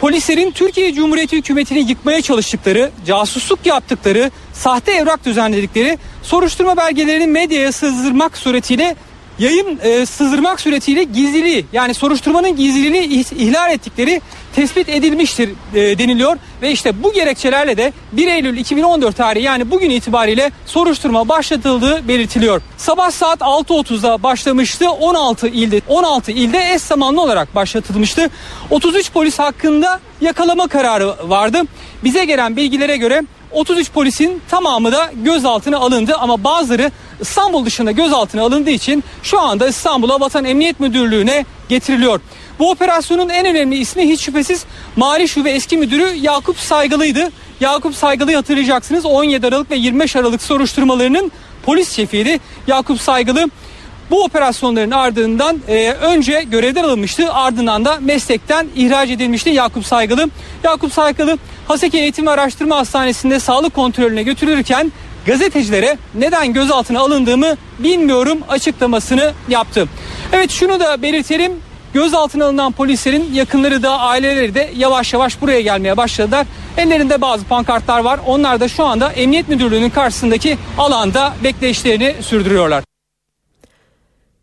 polislerin Türkiye Cumhuriyeti hükümetini yıkmaya çalıştıkları, casusluk yaptıkları, sahte evrak düzenledikleri, soruşturma belgelerini medyaya sızdırmak suretiyle yayın e, sızdırmak suretiyle gizliliği yani soruşturmanın gizliliğini ihlal ettikleri tespit edilmiştir e, deniliyor ve işte bu gerekçelerle de 1 Eylül 2014 tarihi yani bugün itibariyle soruşturma başlatıldığı belirtiliyor. Sabah saat 6.30'da başlamıştı. 16 ilde 16 ilde eş zamanlı olarak başlatılmıştı. 33 polis hakkında yakalama kararı vardı. Bize gelen bilgilere göre 33 polisin tamamı da gözaltına alındı ama bazıları İstanbul dışında gözaltına alındığı için şu anda İstanbul'a Vatan Emniyet Müdürlüğü'ne getiriliyor. Bu operasyonun en önemli ismi hiç şüphesiz Mali Şube eski müdürü Yakup Saygılı'ydı. Yakup Saygılı'yı hatırlayacaksınız 17 Aralık ve 25 Aralık soruşturmalarının polis şefiydi. Yakup Saygılı bu operasyonların ardından e, önce görevden alınmıştı ardından da meslekten ihraç edilmişti Yakup Saygılı. Yakup Saygılı Haseki Eğitim ve Araştırma Hastanesi'nde sağlık kontrolüne götürülürken gazetecilere neden gözaltına alındığımı bilmiyorum açıklamasını yaptı. Evet şunu da belirtelim gözaltına alınan polislerin yakınları da aileleri de yavaş yavaş buraya gelmeye başladılar. Ellerinde bazı pankartlar var. Onlar da şu anda Emniyet Müdürlüğü'nün karşısındaki alanda bekleyişlerini sürdürüyorlar.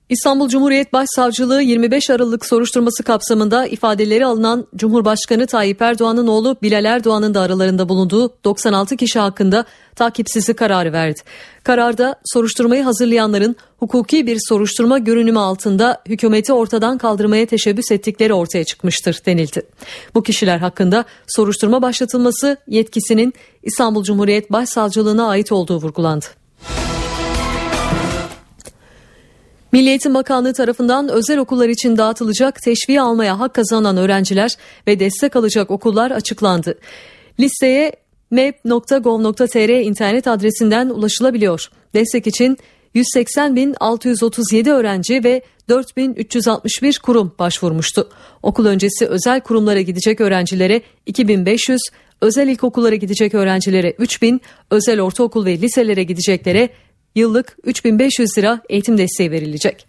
İstanbul Cumhuriyet Başsavcılığı 25 Aralık soruşturması kapsamında ifadeleri alınan Cumhurbaşkanı Tayyip Erdoğan'ın oğlu Bilal Erdoğan'ın da aralarında bulunduğu 96 kişi hakkında takipsizlik kararı verdi. Kararda soruşturmayı hazırlayanların hukuki bir soruşturma görünümü altında hükümeti ortadan kaldırmaya teşebbüs ettikleri ortaya çıkmıştır denildi. Bu kişiler hakkında soruşturma başlatılması yetkisinin İstanbul Cumhuriyet Başsavcılığına ait olduğu vurgulandı. Milli Eğitim Bakanlığı tarafından özel okullar için dağıtılacak teşviği almaya hak kazanan öğrenciler ve destek alacak okullar açıklandı. Listeye map.gov.tr internet adresinden ulaşılabiliyor. Destek için 180.637 öğrenci ve 4.361 kurum başvurmuştu. Okul öncesi özel kurumlara gidecek öğrencilere 2500, özel ilkokullara gidecek öğrencilere 3000, özel ortaokul ve liselere gideceklere yıllık 3500 lira eğitim desteği verilecek.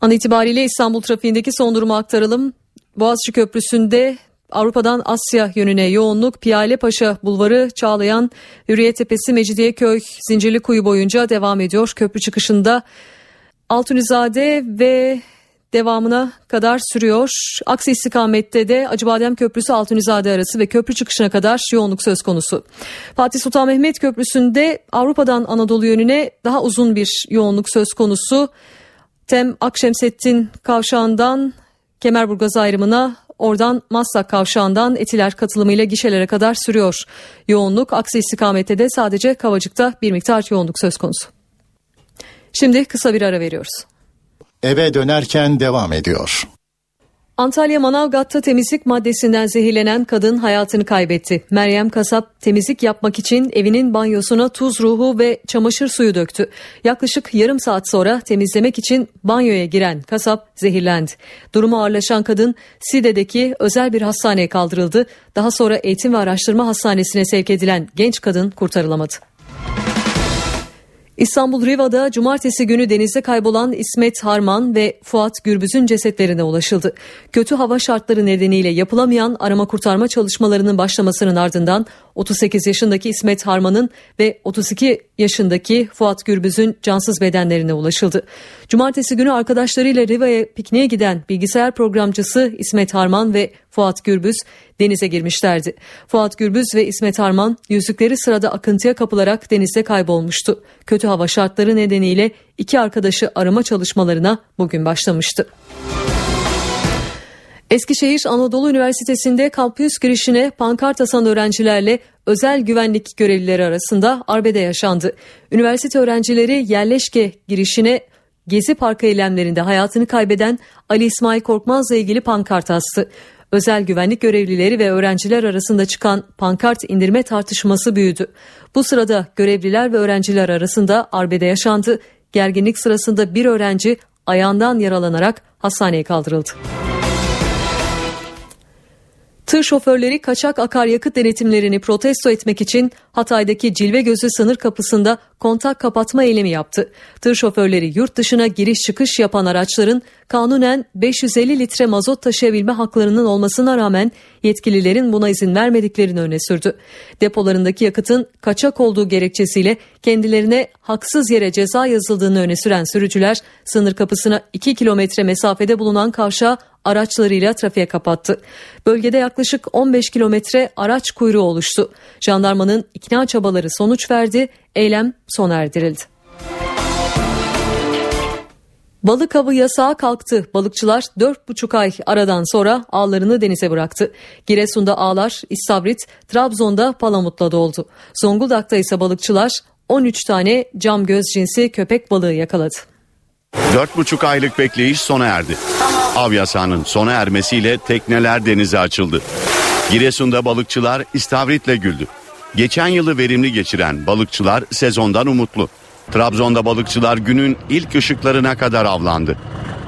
An itibariyle İstanbul trafiğindeki son durumu aktaralım. Boğaziçi Köprüsü'nde Avrupa'dan Asya yönüne yoğunluk Piyale Paşa Bulvarı, Çağlayan, Hürriyet Tepesi, Mecidiyeköy, Zincirli Kuyu boyunca devam ediyor. Köprü çıkışında Altunizade ve devamına kadar sürüyor. Aksi istikamette de Acıbadem Köprüsü Altunizade arası ve köprü çıkışına kadar yoğunluk söz konusu. Fatih Sultan Mehmet Köprüsü'nde Avrupa'dan Anadolu yönüne daha uzun bir yoğunluk söz konusu. Tem Akşemsettin kavşağından Kemerburgaz ayrımına oradan Maslak kavşağından Etiler katılımıyla gişelere kadar sürüyor. Yoğunluk aksi istikamette de sadece Kavacık'ta bir miktar yoğunluk söz konusu. Şimdi kısa bir ara veriyoruz eve dönerken devam ediyor. Antalya Manavgat'ta temizlik maddesinden zehirlenen kadın hayatını kaybetti. Meryem Kasap temizlik yapmak için evinin banyosuna tuz ruhu ve çamaşır suyu döktü. Yaklaşık yarım saat sonra temizlemek için banyoya giren kasap zehirlendi. Durumu ağırlaşan kadın Side'deki özel bir hastaneye kaldırıldı. Daha sonra eğitim ve araştırma hastanesine sevk edilen genç kadın kurtarılamadı. İstanbul Riva'da cumartesi günü denizde kaybolan İsmet Harman ve Fuat Gürbüz'ün cesetlerine ulaşıldı. Kötü hava şartları nedeniyle yapılamayan arama kurtarma çalışmalarının başlamasının ardından 38 yaşındaki İsmet Harman'ın ve 32 yaşındaki Fuat Gürbüz'ün cansız bedenlerine ulaşıldı. Cumartesi günü arkadaşlarıyla Riva'ya pikniğe giden bilgisayar programcısı İsmet Harman ve Fuat Gürbüz denize girmişlerdi. Fuat Gürbüz ve İsmet Harman yüzükleri sırada akıntıya kapılarak denizde kaybolmuştu. Kötü hava şartları nedeniyle iki arkadaşı arama çalışmalarına bugün başlamıştı. Eskişehir Anadolu Üniversitesi'nde kampüs girişine pankart asan öğrencilerle özel güvenlik görevlileri arasında arbede yaşandı. Üniversite öğrencileri yerleşke girişine Gezi Parkı eylemlerinde hayatını kaybeden Ali İsmail Korkmaz'la ilgili pankart astı. Özel güvenlik görevlileri ve öğrenciler arasında çıkan pankart indirme tartışması büyüdü. Bu sırada görevliler ve öğrenciler arasında arbede yaşandı. Gerginlik sırasında bir öğrenci ayağından yaralanarak hastaneye kaldırıldı. Tır şoförleri kaçak akaryakıt denetimlerini protesto etmek için Hatay'daki Cilve Gözü sınır kapısında kontak kapatma eylemi yaptı. Tır şoförleri yurt dışına giriş çıkış yapan araçların kanunen 550 litre mazot taşıyabilme haklarının olmasına rağmen yetkililerin buna izin vermediklerini öne sürdü. Depolarındaki yakıtın kaçak olduğu gerekçesiyle kendilerine haksız yere ceza yazıldığını öne süren sürücüler sınır kapısına 2 kilometre mesafede bulunan kavşağı araçlarıyla trafiğe kapattı. Bölgede yaklaşık 15 kilometre araç kuyruğu oluştu. Jandarmanın ikna çabaları sonuç verdi, eylem sona erdirildi. Balık avı yasağı kalktı. Balıkçılar 4,5 ay aradan sonra ağlarını denize bıraktı. Giresun'da ağlar, İstavrit, Trabzon'da palamutla doldu. Zonguldak'ta ise balıkçılar 13 tane cam göz cinsi köpek balığı yakaladı. 4,5 aylık bekleyiş sona erdi. Av yasağının sona ermesiyle tekneler denize açıldı. Giresun'da balıkçılar istavritle güldü. Geçen yılı verimli geçiren balıkçılar sezondan umutlu. Trabzon'da balıkçılar günün ilk ışıklarına kadar avlandı.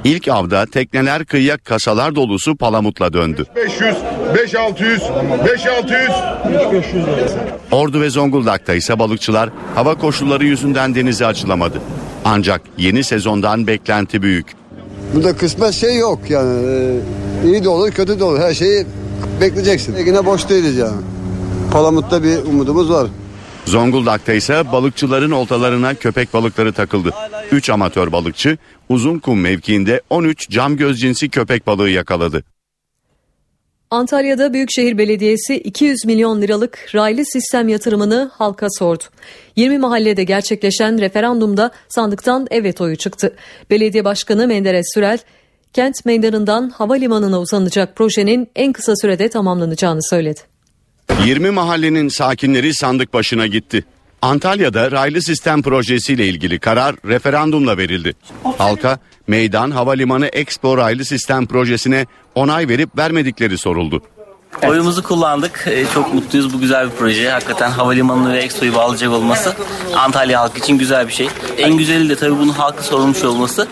İlk avda tekneler kıyıya kasalar dolusu palamutla döndü. 500, 5600, 5600, 5500. Ordu ve Zonguldak'ta ise balıkçılar hava koşulları yüzünden denize açılamadı. Ancak yeni sezondan beklenti büyük. Burada kısmet şey yok yani. Ee, iyi de olur kötü de olur. Her şeyi bekleyeceksin. Yine boş değiliz yani. Palamut'ta bir umudumuz var. Zonguldak'ta ise balıkçıların oltalarına köpek balıkları takıldı. 3 amatör balıkçı uzun kum mevkiinde 13 cam göz cinsi köpek balığı yakaladı. Antalya'da Büyükşehir Belediyesi 200 milyon liralık raylı sistem yatırımını halka sordu. 20 mahallede gerçekleşen referandumda sandıktan evet oyu çıktı. Belediye Başkanı Menderes Sürel, kent meydanından havalimanına uzanacak projenin en kısa sürede tamamlanacağını söyledi. 20 mahallenin sakinleri sandık başına gitti. Antalya'da raylı sistem projesiyle ilgili karar referandumla verildi. Halka meydan havalimanı Expo raylı sistem projesine onay verip vermedikleri soruldu. Oyumuzu kullandık. Ee, çok mutluyuz. Bu güzel bir proje. Hakikaten havalimanını ve Expo'yu bağlayacak olması Antalya halkı için güzel bir şey. En güzeli de tabii bunun halkı sorulmuş olması.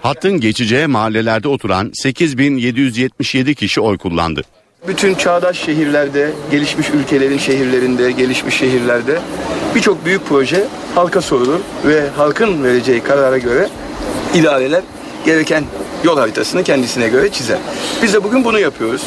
Hattın geçeceği mahallelerde oturan 8777 kişi oy kullandı. Bütün çağdaş şehirlerde, gelişmiş ülkelerin şehirlerinde, gelişmiş şehirlerde birçok büyük proje halka sorulur ve halkın vereceği karara göre idareler gereken yol haritasını kendisine göre çizer. Biz de bugün bunu yapıyoruz.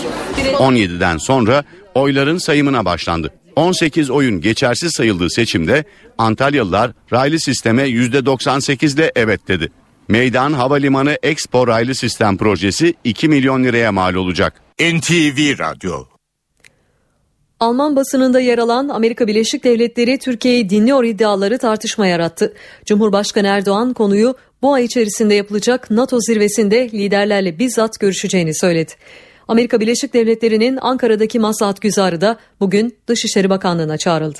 17'den sonra oyların sayımına başlandı. 18 oyun geçersiz sayıldığı seçimde Antalyalılar raylı sisteme %98 ile evet dedi. Meydan Havalimanı Expo raylı sistem projesi 2 milyon liraya mal olacak. NTV Radyo Alman basınında yer alan Amerika Birleşik Devletleri Türkiye'yi dinliyor iddiaları tartışma yarattı. Cumhurbaşkanı Erdoğan konuyu bu ay içerisinde yapılacak NATO zirvesinde liderlerle bizzat görüşeceğini söyledi. Amerika Birleşik Devletleri'nin Ankara'daki maslahat güzarı da bugün Dışişleri Bakanlığı'na çağrıldı.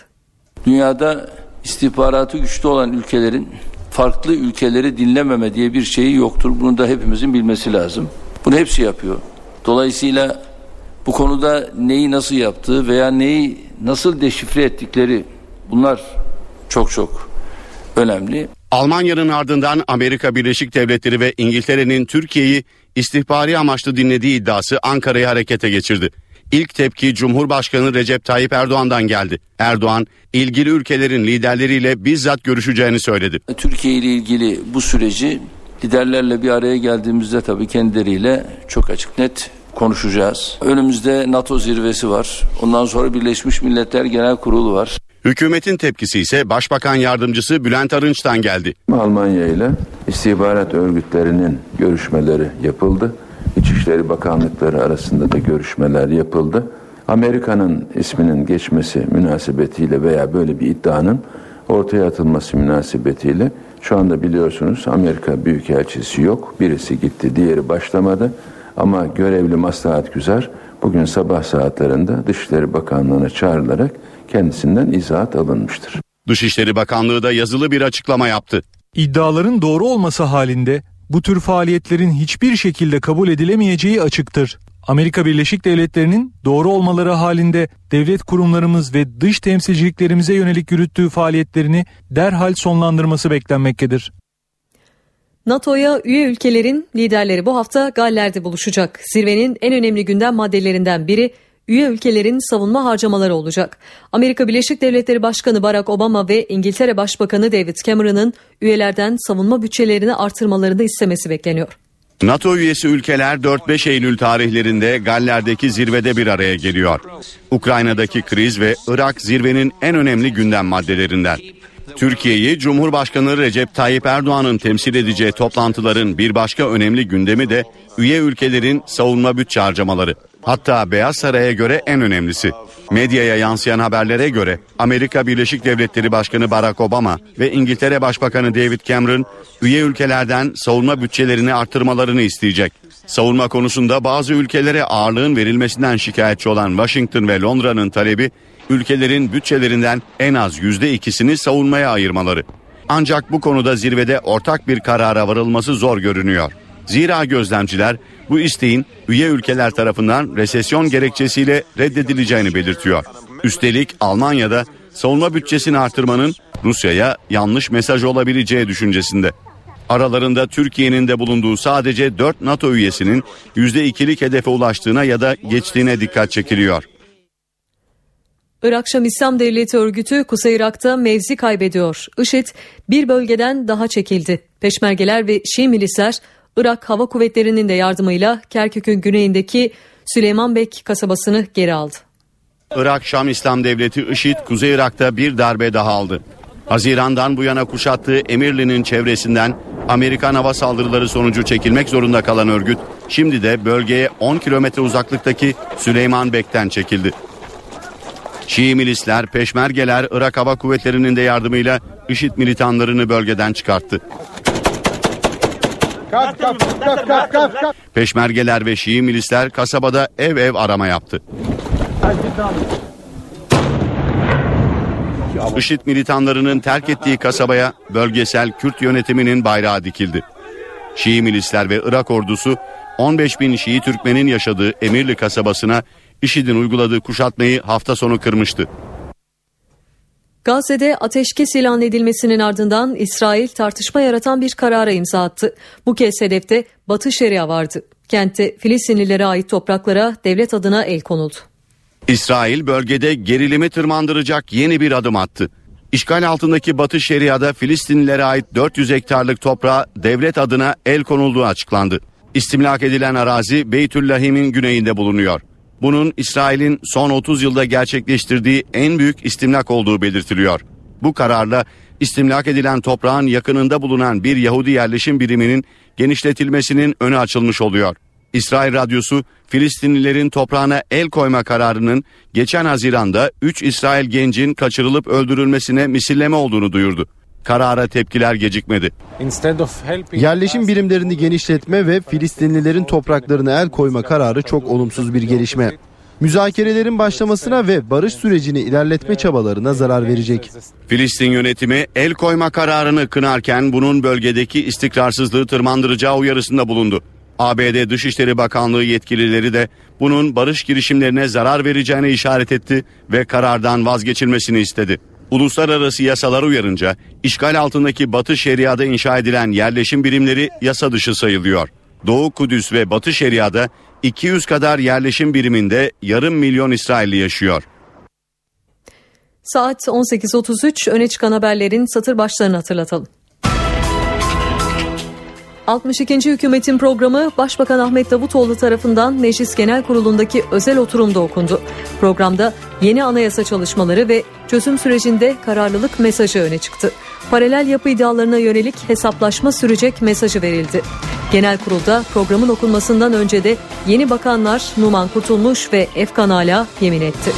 Dünyada istihbaratı güçlü olan ülkelerin farklı ülkeleri dinlememe diye bir şeyi yoktur. Bunu da hepimizin bilmesi lazım. Bunu hepsi yapıyor. Dolayısıyla bu konuda neyi nasıl yaptığı veya neyi nasıl deşifre ettikleri bunlar çok çok önemli. Almanya'nın ardından Amerika Birleşik Devletleri ve İngiltere'nin Türkiye'yi istihbari amaçlı dinlediği iddiası Ankara'yı harekete geçirdi. İlk tepki Cumhurbaşkanı Recep Tayyip Erdoğan'dan geldi. Erdoğan ilgili ülkelerin liderleriyle bizzat görüşeceğini söyledi. Türkiye ile ilgili bu süreci liderlerle bir araya geldiğimizde tabii kendileriyle çok açık net konuşacağız. Önümüzde NATO zirvesi var. Ondan sonra Birleşmiş Milletler Genel Kurulu var. Hükümetin tepkisi ise Başbakan Yardımcısı Bülent Arınç'tan geldi. Almanya ile istihbarat örgütlerinin görüşmeleri yapıldı. İçişleri Bakanlıkları arasında da görüşmeler yapıldı. Amerika'nın isminin geçmesi münasebetiyle veya böyle bir iddianın ortaya atılması münasebetiyle şu anda biliyorsunuz Amerika Büyükelçisi yok. Birisi gitti, diğeri başlamadı. Ama görevli Maslahat Güzer bugün sabah saatlerinde Dışişleri Bakanlığı'na çağrılarak kendisinden izahat alınmıştır. Dışişleri Bakanlığı da yazılı bir açıklama yaptı. İddiaların doğru olması halinde bu tür faaliyetlerin hiçbir şekilde kabul edilemeyeceği açıktır. Amerika Birleşik Devletleri'nin doğru olmaları halinde devlet kurumlarımız ve dış temsilciliklerimize yönelik yürüttüğü faaliyetlerini derhal sonlandırması beklenmektedir. NATO'ya üye ülkelerin liderleri bu hafta Galler'de buluşacak. Zirvenin en önemli gündem maddelerinden biri üye ülkelerin savunma harcamaları olacak. Amerika Birleşik Devletleri Başkanı Barack Obama ve İngiltere Başbakanı David Cameron'ın üyelerden savunma bütçelerini artırmalarını istemesi bekleniyor. NATO üyesi ülkeler 4-5 Eylül tarihlerinde Galler'deki zirvede bir araya geliyor. Ukrayna'daki kriz ve Irak zirvenin en önemli gündem maddelerinden. Türkiye'yi Cumhurbaşkanı Recep Tayyip Erdoğan'ın temsil edeceği toplantıların bir başka önemli gündemi de üye ülkelerin savunma bütçe harcamaları. Hatta Beyaz Saray'a göre en önemlisi. Medyaya yansıyan haberlere göre Amerika Birleşik Devletleri Başkanı Barack Obama ve İngiltere Başbakanı David Cameron üye ülkelerden savunma bütçelerini artırmalarını isteyecek. Savunma konusunda bazı ülkelere ağırlığın verilmesinden şikayetçi olan Washington ve Londra'nın talebi ülkelerin bütçelerinden en az yüzde ikisini savunmaya ayırmaları. Ancak bu konuda zirvede ortak bir karara varılması zor görünüyor. Zira gözlemciler bu isteğin üye ülkeler tarafından resesyon gerekçesiyle reddedileceğini belirtiyor. Üstelik Almanya'da savunma bütçesini artırmanın Rusya'ya yanlış mesaj olabileceği düşüncesinde. Aralarında Türkiye'nin de bulunduğu sadece 4 NATO üyesinin %2'lik hedefe ulaştığına ya da geçtiğine dikkat çekiliyor. Irak Şam İslam Devleti örgütü Kuzey Irak'ta mevzi kaybediyor. IŞİD bir bölgeden daha çekildi. Peşmergeler ve Şii milisler Irak Hava Kuvvetleri'nin de yardımıyla Kerkük'ün güneyindeki Süleymanbek kasabasını geri aldı. Irak Şam İslam Devleti IŞİD Kuzey Irak'ta bir darbe daha aldı. Haziran'dan bu yana kuşattığı Emirli'nin çevresinden Amerikan hava saldırıları sonucu çekilmek zorunda kalan örgüt şimdi de bölgeye 10 kilometre uzaklıktaki Süleymanbek'ten çekildi. Şii milisler, peşmergeler Irak Hava Kuvvetleri'nin de yardımıyla IŞİD militanlarını bölgeden çıkarttı. Kap kap kap kap kap kap. Peşmergeler ve Şii milisler kasabada ev ev arama yaptı. IŞİD militanlarının terk ettiği kasabaya bölgesel Kürt yönetiminin bayrağı dikildi. Şii milisler ve Irak ordusu 15 bin Şii Türkmenin yaşadığı Emirli kasabasına IŞİD'in uyguladığı kuşatmayı hafta sonu kırmıştı. Gazze'de ateşkes ilan edilmesinin ardından İsrail tartışma yaratan bir karara imza attı. Bu kez hedefte Batı Şeria vardı. Kentte Filistinlilere ait topraklara devlet adına el konuldu. İsrail bölgede gerilimi tırmandıracak yeni bir adım attı. İşgal altındaki Batı Şeria'da Filistinlilere ait 400 hektarlık toprağa devlet adına el konulduğu açıklandı. İstimlak edilen arazi Beytüllahim'in güneyinde bulunuyor. Bunun İsrail'in son 30 yılda gerçekleştirdiği en büyük istimlak olduğu belirtiliyor. Bu kararla istimlak edilen toprağın yakınında bulunan bir Yahudi yerleşim biriminin genişletilmesinin önü açılmış oluyor. İsrail radyosu Filistinlilerin toprağına el koyma kararının geçen Haziran'da 3 İsrail gencin kaçırılıp öldürülmesine misilleme olduğunu duyurdu. Karara tepkiler gecikmedi. Yerleşim birimlerini genişletme ve Filistinlilerin topraklarına el koyma kararı çok olumsuz bir gelişme. Müzakerelerin başlamasına ve barış sürecini ilerletme çabalarına zarar verecek. Filistin yönetimi el koyma kararını kınarken bunun bölgedeki istikrarsızlığı tırmandıracağı uyarısında bulundu. ABD Dışişleri Bakanlığı yetkilileri de bunun barış girişimlerine zarar vereceğine işaret etti ve karardan vazgeçilmesini istedi. Uluslararası yasalar uyarınca işgal altındaki Batı Şeria'da inşa edilen yerleşim birimleri yasa dışı sayılıyor. Doğu Kudüs ve Batı Şeria'da 200 kadar yerleşim biriminde yarım milyon İsrailli yaşıyor. Saat 18.33 öne çıkan haberlerin satır başlarını hatırlatalım. 62. hükümetin programı Başbakan Ahmet Davutoğlu tarafından Meclis Genel Kurulu'ndaki özel oturumda okundu. Programda yeni anayasa çalışmaları ve çözüm sürecinde kararlılık mesajı öne çıktı. Paralel yapı iddialarına yönelik hesaplaşma sürecek mesajı verildi. Genel kurulda programın okunmasından önce de yeni bakanlar Numan Kurtulmuş ve Efkan Ala yemin etti.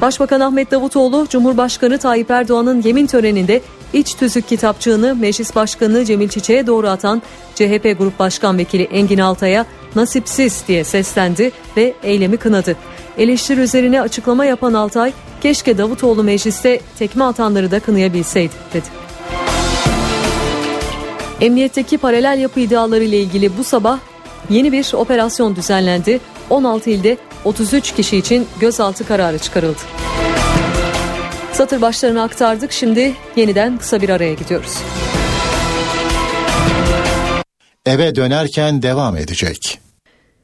Başbakan Ahmet Davutoğlu, Cumhurbaşkanı Tayyip Erdoğan'ın yemin töreninde iç tüzük kitapçığını Meclis Başkanı Cemil Çiçek'e doğru atan CHP Grup Başkan Vekili Engin Altay'a nasipsiz diye seslendi ve eylemi kınadı. Eleştiri üzerine açıklama yapan Altay, keşke Davutoğlu mecliste tekme atanları da kınayabilseydi dedi. Emniyetteki paralel yapı iddiaları ile ilgili bu sabah yeni bir operasyon düzenlendi. 16 ilde 33 kişi için gözaltı kararı çıkarıldı. Satır başlarını aktardık. Şimdi yeniden kısa bir araya gidiyoruz. Eve dönerken devam edecek.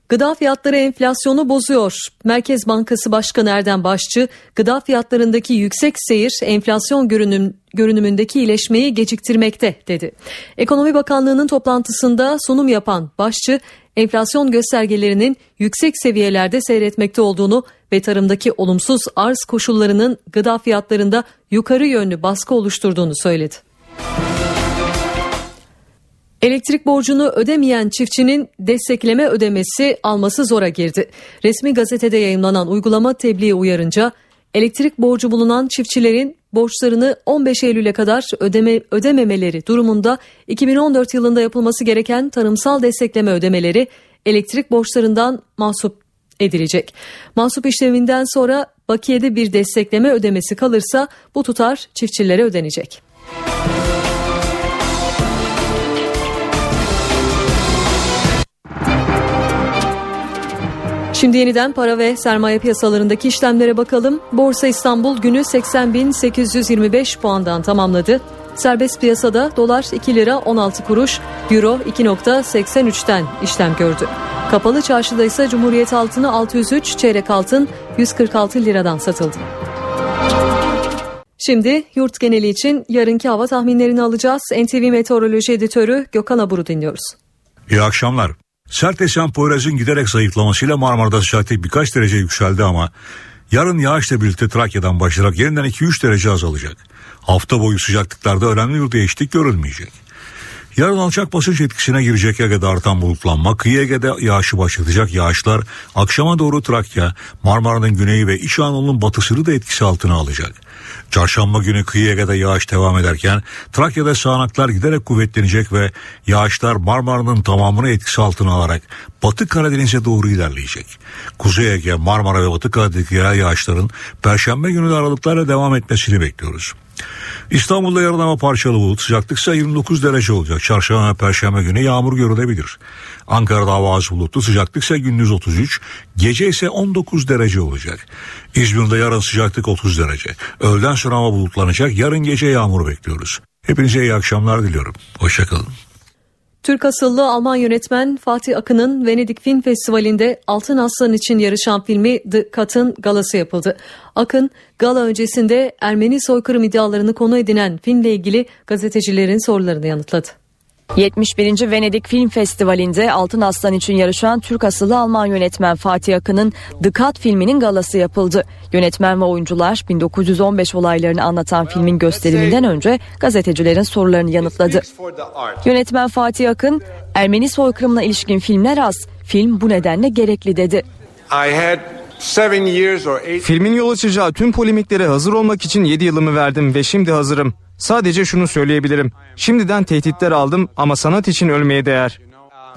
Gıda fiyatları enflasyonu bozuyor. Merkez Bankası Başkanı Erdem Başçı, gıda fiyatlarındaki yüksek seyir enflasyon görünüm, görünümündeki iyileşmeyi geciktirmekte dedi. Ekonomi Bakanlığı'nın toplantısında sunum yapan Başçı, enflasyon göstergelerinin yüksek seviyelerde seyretmekte olduğunu ve tarımdaki olumsuz arz koşullarının gıda fiyatlarında yukarı yönlü baskı oluşturduğunu söyledi. Elektrik borcunu ödemeyen çiftçinin destekleme ödemesi alması zora girdi. Resmi gazetede yayınlanan uygulama tebliği uyarınca elektrik borcu bulunan çiftçilerin borçlarını 15 Eylül'e kadar ödeme, ödememeleri durumunda 2014 yılında yapılması gereken tarımsal destekleme ödemeleri elektrik borçlarından mahsup edilecek. Mahsup işleminden sonra bakiyede bir destekleme ödemesi kalırsa bu tutar çiftçilere ödenecek. Şimdi yeniden para ve sermaye piyasalarındaki işlemlere bakalım. Borsa İstanbul günü 80.825 puandan tamamladı. Serbest piyasada dolar 2 lira 16 kuruş, euro 2.83'ten işlem gördü. Kapalı çarşıda ise Cumhuriyet altını 603, çeyrek altın 146 liradan satıldı. Şimdi yurt geneli için yarınki hava tahminlerini alacağız. NTV Meteoroloji Editörü Gökhan Abur'u dinliyoruz. İyi akşamlar. Sert esen Poyraz'ın giderek zayıflamasıyla Marmara'da sıcaklık birkaç derece yükseldi ama yarın yağışla birlikte Trakya'dan başlayarak yeniden 2-3 derece azalacak. Hafta boyu sıcaklıklarda önemli bir değişiklik görülmeyecek. Yarın alçak basınç etkisine girecek Ege'de artan bulutlanma, kıyı Ege'de yağışı başlatacak yağışlar akşama doğru Trakya, Marmara'nın güneyi ve İç Anadolu'nun batısını da etkisi altına alacak. Çarşamba günü kıyı Ege'de yağış devam ederken Trakya'da sağanaklar giderek kuvvetlenecek ve yağışlar Marmara'nın tamamını etkisi altına alarak Batı Karadeniz'e doğru ilerleyecek. Kuzey Ege, Marmara ve Batı Karadeniz'deki yağışların Perşembe günü de aralıklarla devam etmesini bekliyoruz. İstanbul'da yarın ama parçalı bulut sıcaklık ise 29 derece olacak. Çarşamba perşembe günü yağmur görülebilir. Ankara'da hava az bulutlu sıcaklık ise gündüz 33, gece ise 19 derece olacak. İzmir'de yarın sıcaklık 30 derece. Öğleden sonra hava bulutlanacak. Yarın gece yağmur bekliyoruz. Hepinize iyi akşamlar diliyorum. Hoşçakalın. Türk asıllı Alman yönetmen Fatih Akın'ın Venedik Film Festivali'nde Altın Aslan için yarışan filmi The Cut'ın galası yapıldı. Akın, gala öncesinde Ermeni soykırım iddialarını konu edinen filmle ilgili gazetecilerin sorularını yanıtladı. 71. Venedik Film Festivali'nde Altın Aslan için yarışan Türk asıllı Alman yönetmen Fatih Akın'ın The Cut filminin galası yapıldı. Yönetmen ve oyuncular 1915 olaylarını anlatan filmin gösteriminden önce gazetecilerin sorularını yanıtladı. Yönetmen Fatih Akın, Ermeni soykırımına ilişkin filmler az, film bu nedenle gerekli dedi. Filmin yol açacağı tüm polemiklere hazır olmak için 7 yılımı verdim ve şimdi hazırım. Sadece şunu söyleyebilirim. Şimdiden tehditler aldım ama sanat için ölmeye değer.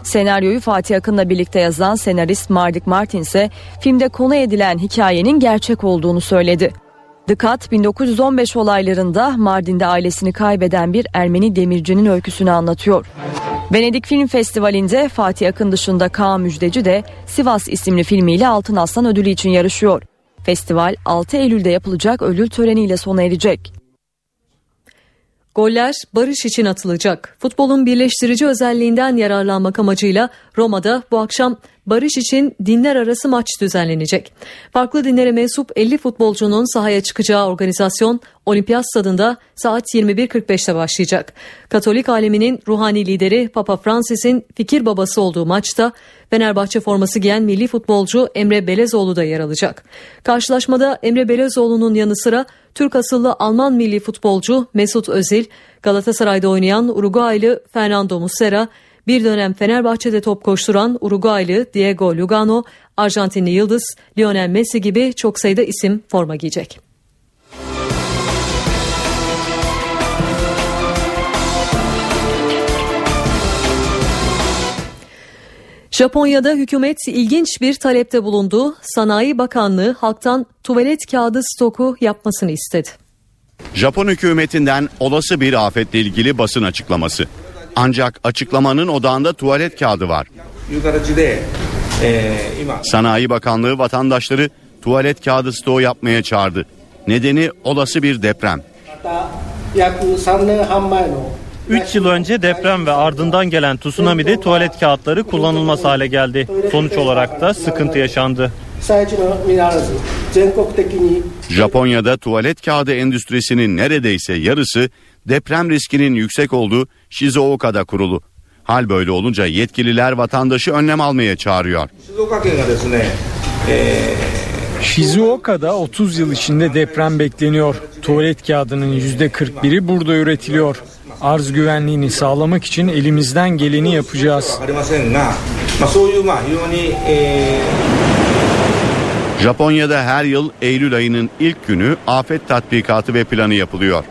Senaryoyu Fatih Akın'la birlikte yazan senarist Mardik Martin ise filmde konu edilen hikayenin gerçek olduğunu söyledi. The Cut 1915 olaylarında Mardin'de ailesini kaybeden bir Ermeni demircinin öyküsünü anlatıyor. Venedik Film Festivali'nde Fatih Akın dışında Kaan Müjdeci de Sivas isimli filmiyle Altın Aslan ödülü için yarışıyor. Festival 6 Eylül'de yapılacak ödül töreniyle sona erecek. Goller barış için atılacak. Futbolun birleştirici özelliğinden yararlanmak amacıyla Roma'da bu akşam barış için dinler arası maç düzenlenecek. Farklı dinlere mensup 50 futbolcunun sahaya çıkacağı organizasyon Olimpiyat Stadında saat 21.45'te başlayacak. Katolik aleminin ruhani lideri Papa Francis'in fikir babası olduğu maçta Fenerbahçe forması giyen milli futbolcu Emre Belezoğlu da yer alacak. Karşılaşmada Emre Belezoğlu'nun yanı sıra Türk asıllı Alman milli futbolcu Mesut Özil, Galatasaray'da oynayan Uruguaylı Fernando Muslera, bir dönem Fenerbahçe'de top koşturan Uruguaylı Diego Lugano, Arjantinli Yıldız Lionel Messi gibi çok sayıda isim forma giyecek. Japonya'da hükümet ilginç bir talepte bulundu. Sanayi Bakanlığı halktan tuvalet kağıdı stoku yapmasını istedi. Japon hükümetinden olası bir afetle ilgili basın açıklaması. Ancak açıklamanın odağında tuvalet kağıdı var. Sanayi Bakanlığı vatandaşları tuvalet kağıdı stoğu yapmaya çağırdı. Nedeni olası bir deprem. 3 yıl önce deprem ve ardından gelen tsunami'de tuvalet kağıtları kullanılmaz hale geldi. Sonuç olarak da sıkıntı yaşandı. Japonya'da tuvalet kağıdı endüstrisinin neredeyse yarısı deprem riskinin yüksek olduğu Shizuoka'da kurulu. Hal böyle olunca yetkililer vatandaşı önlem almaya çağırıyor. Shizuoka'da 30 yıl içinde deprem bekleniyor. Tuvalet kağıdının %41'i burada üretiliyor. Arz güvenliğini sağlamak için elimizden geleni yapacağız. Japonya'da her yıl Eylül ayının ilk günü afet tatbikatı ve planı yapılıyor.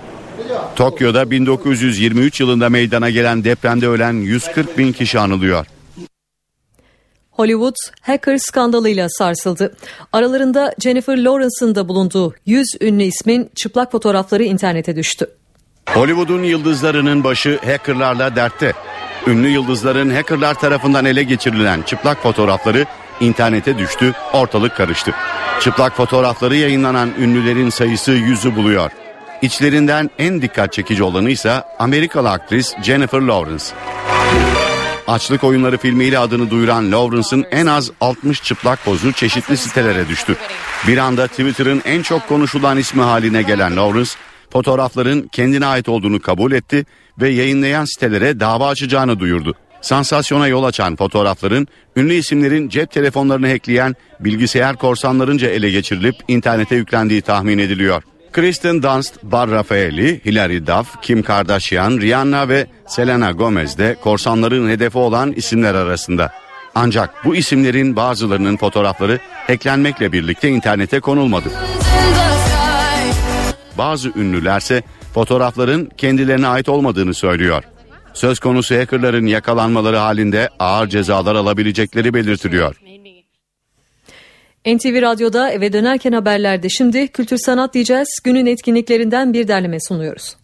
Tokyo'da 1923 yılında meydana gelen depremde ölen 140 bin kişi anılıyor. Hollywood hacker skandalıyla sarsıldı. Aralarında Jennifer Lawrence'ın da bulunduğu 100 ünlü ismin çıplak fotoğrafları internete düştü. Hollywood'un yıldızlarının başı hackerlarla dertte. Ünlü yıldızların hackerlar tarafından ele geçirilen çıplak fotoğrafları internete düştü, ortalık karıştı. Çıplak fotoğrafları yayınlanan ünlülerin sayısı yüzü buluyor. İçlerinden en dikkat çekici olanı ise Amerikalı aktris Jennifer Lawrence. Açlık Oyunları filmiyle adını duyuran Lawrence'ın en az 60 çıplak pozu çeşitli sitelere düştü. Bir anda Twitter'ın en çok konuşulan ismi haline gelen Lawrence, fotoğrafların kendine ait olduğunu kabul etti ve yayınlayan sitelere dava açacağını duyurdu. Sansasyona yol açan fotoğrafların ünlü isimlerin cep telefonlarını hackleyen bilgisayar korsanlarınca ele geçirilip internete yüklendiği tahmin ediliyor. Kristen Dunst, Bar Rafaeli, Hilary Duff, Kim Kardashian, Rihanna ve Selena Gomez de korsanların hedefi olan isimler arasında. Ancak bu isimlerin bazılarının fotoğrafları hacklenmekle birlikte internete konulmadı. Bazı ünlülerse fotoğrafların kendilerine ait olmadığını söylüyor. Söz konusu hackerların yakalanmaları halinde ağır cezalar alabilecekleri belirtiliyor. NTV Radyo'da eve dönerken haberlerde şimdi kültür sanat diyeceğiz. Günün etkinliklerinden bir derleme sunuyoruz.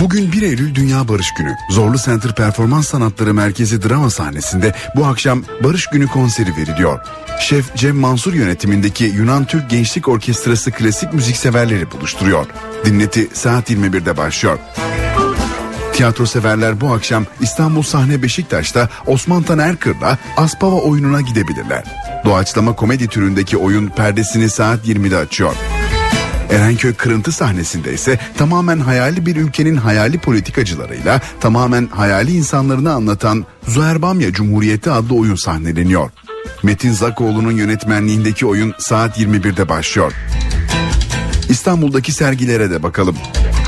Bugün 1 Eylül Dünya Barış Günü. Zorlu Center Performans Sanatları Merkezi drama sahnesinde bu akşam Barış Günü konseri veriliyor. Şef Cem Mansur yönetimindeki Yunan Türk Gençlik Orkestrası klasik müzik severleri buluşturuyor. Dinleti saat 21'de başlıyor. Tiyatro severler bu akşam İstanbul Sahne Beşiktaş'ta Osman Taner Kır'la Aspava oyununa gidebilirler. Doğaçlama komedi türündeki oyun perdesini saat 20'de açıyor. Erenköy kırıntı sahnesinde ise tamamen hayali bir ülkenin hayali politikacılarıyla tamamen hayali insanlarını anlatan Zuher Bamya Cumhuriyeti adlı oyun sahneleniyor. Metin Zakoğlu'nun yönetmenliğindeki oyun saat 21'de başlıyor. İstanbul'daki sergilere de bakalım.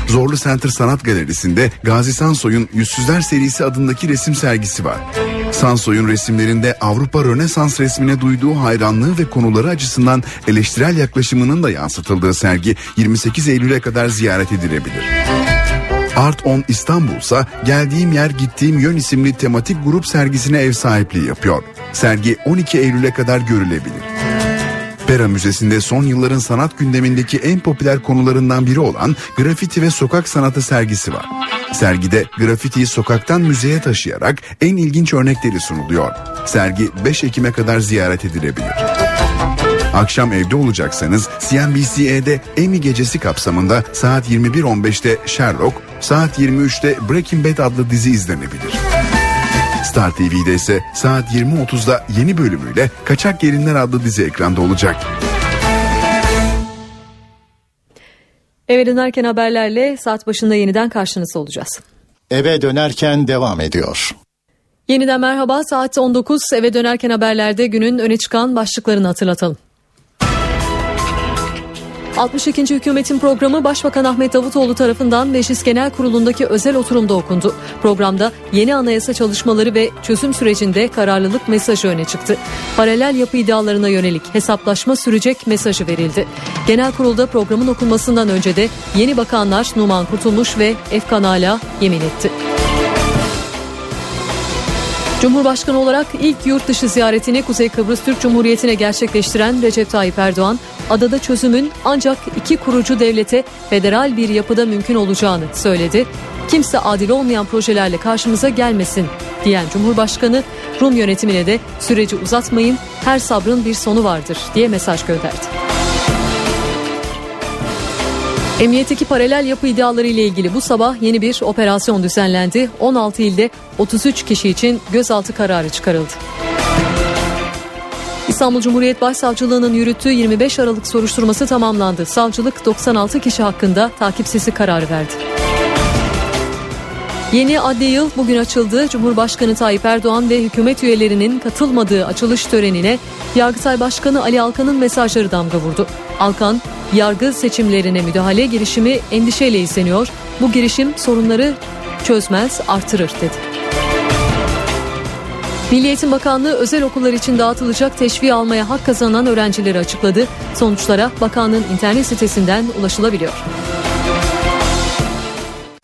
Zorlu Center Sanat Galerisi'nde Gazi Sansoy'un Yüzsüzler serisi adındaki resim sergisi var. Sansoy'un resimlerinde Avrupa Rönesans resmine duyduğu hayranlığı ve konuları açısından eleştirel yaklaşımının da yansıtıldığı sergi 28 Eylül'e kadar ziyaret edilebilir. Art on İstanbul ise geldiğim yer gittiğim yön isimli tematik grup sergisine ev sahipliği yapıyor. Sergi 12 Eylül'e kadar görülebilir. Pera Müzesi'nde son yılların sanat gündemindeki en popüler konularından biri olan grafiti ve sokak sanatı sergisi var. Sergide grafitiyi sokaktan müzeye taşıyarak en ilginç örnekleri sunuluyor. Sergi 5 Ekim'e kadar ziyaret edilebilir. Akşam evde olacaksanız CNBC'de Emmy gecesi kapsamında saat 21.15'te Sherlock, saat 23'te Breaking Bad adlı dizi izlenebilir. Star TV'de ise saat 20.30'da yeni bölümüyle Kaçak Gelinler adlı dizi ekranda olacak. Eve dönerken haberlerle saat başında yeniden karşınızda olacağız. Eve dönerken devam ediyor. Yeniden merhaba saat 19 eve dönerken haberlerde günün öne çıkan başlıklarını hatırlatalım. 62. hükümetin programı Başbakan Ahmet Davutoğlu tarafından Meclis Genel Kurulu'ndaki özel oturumda okundu. Programda yeni anayasa çalışmaları ve çözüm sürecinde kararlılık mesajı öne çıktı. Paralel yapı iddialarına yönelik hesaplaşma sürecek mesajı verildi. Genel kurulda programın okunmasından önce de yeni bakanlar Numan Kurtulmuş ve Efkan Ala yemin etti. Cumhurbaşkanı olarak ilk yurt dışı ziyaretini Kuzey Kıbrıs Türk Cumhuriyeti'ne gerçekleştiren Recep Tayyip Erdoğan, adada çözümün ancak iki kurucu devlete federal bir yapıda mümkün olacağını söyledi. Kimse adil olmayan projelerle karşımıza gelmesin diyen Cumhurbaşkanı Rum yönetimine de süreci uzatmayın her sabrın bir sonu vardır diye mesaj gönderdi. Emniyetteki paralel yapı iddiaları ile ilgili bu sabah yeni bir operasyon düzenlendi. 16 ilde 33 kişi için gözaltı kararı çıkarıldı. İstanbul Cumhuriyet Başsavcılığı'nın yürüttüğü 25 Aralık soruşturması tamamlandı. Savcılık 96 kişi hakkında takipsizlik kararı verdi. Yeni adli yıl bugün açıldı. Cumhurbaşkanı Tayyip Erdoğan ve hükümet üyelerinin katılmadığı açılış törenine Yargıtay Başkanı Ali Alkan'ın mesajları damga vurdu. Alkan, yargı seçimlerine müdahale girişimi endişeyle izleniyor. Bu girişim sorunları çözmez, artırır dedi. Milli Eğitim Bakanlığı özel okullar için dağıtılacak teşviği almaya hak kazanan öğrencileri açıkladı. Sonuçlara bakanlığın internet sitesinden ulaşılabiliyor.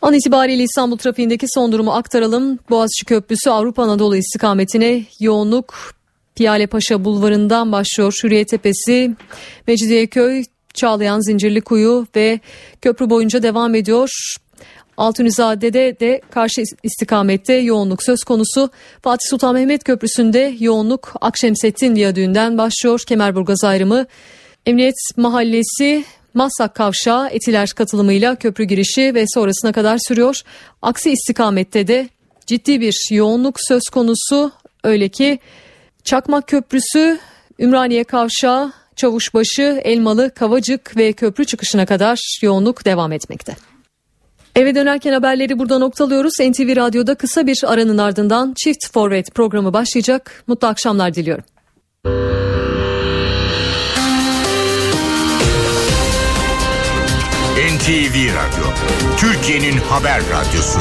An itibariyle İstanbul trafiğindeki son durumu aktaralım. Boğaziçi Köprüsü Avrupa Anadolu istikametine yoğunluk Piyale Paşa Bulvarı'ndan başlıyor. Hürriyet Tepesi, Mecidiyeköy, Çağlayan Zincirli Kuyu ve köprü boyunca devam ediyor. Altunizade'de de karşı istikamette yoğunluk söz konusu. Fatih Sultan Mehmet Köprüsü'nde yoğunluk Akşemsettin Viyadüğü'nden başlıyor. Kemerburgaz ayrımı. Emniyet Mahallesi Maslak Kavşağı Etiler katılımıyla köprü girişi ve sonrasına kadar sürüyor. Aksi istikamette de ciddi bir yoğunluk söz konusu. Öyle ki Çakmak Köprüsü, Ümraniye Kavşağı, Çavuşbaşı, Elmalı, Kavacık ve köprü çıkışına kadar yoğunluk devam etmekte. Eve dönerken haberleri burada noktalıyoruz. NTV Radyo'da kısa bir aranın ardından Çift Forvet programı başlayacak. Mutlu akşamlar diliyorum. NTV Radyo, Türkiye'nin haber radyosu.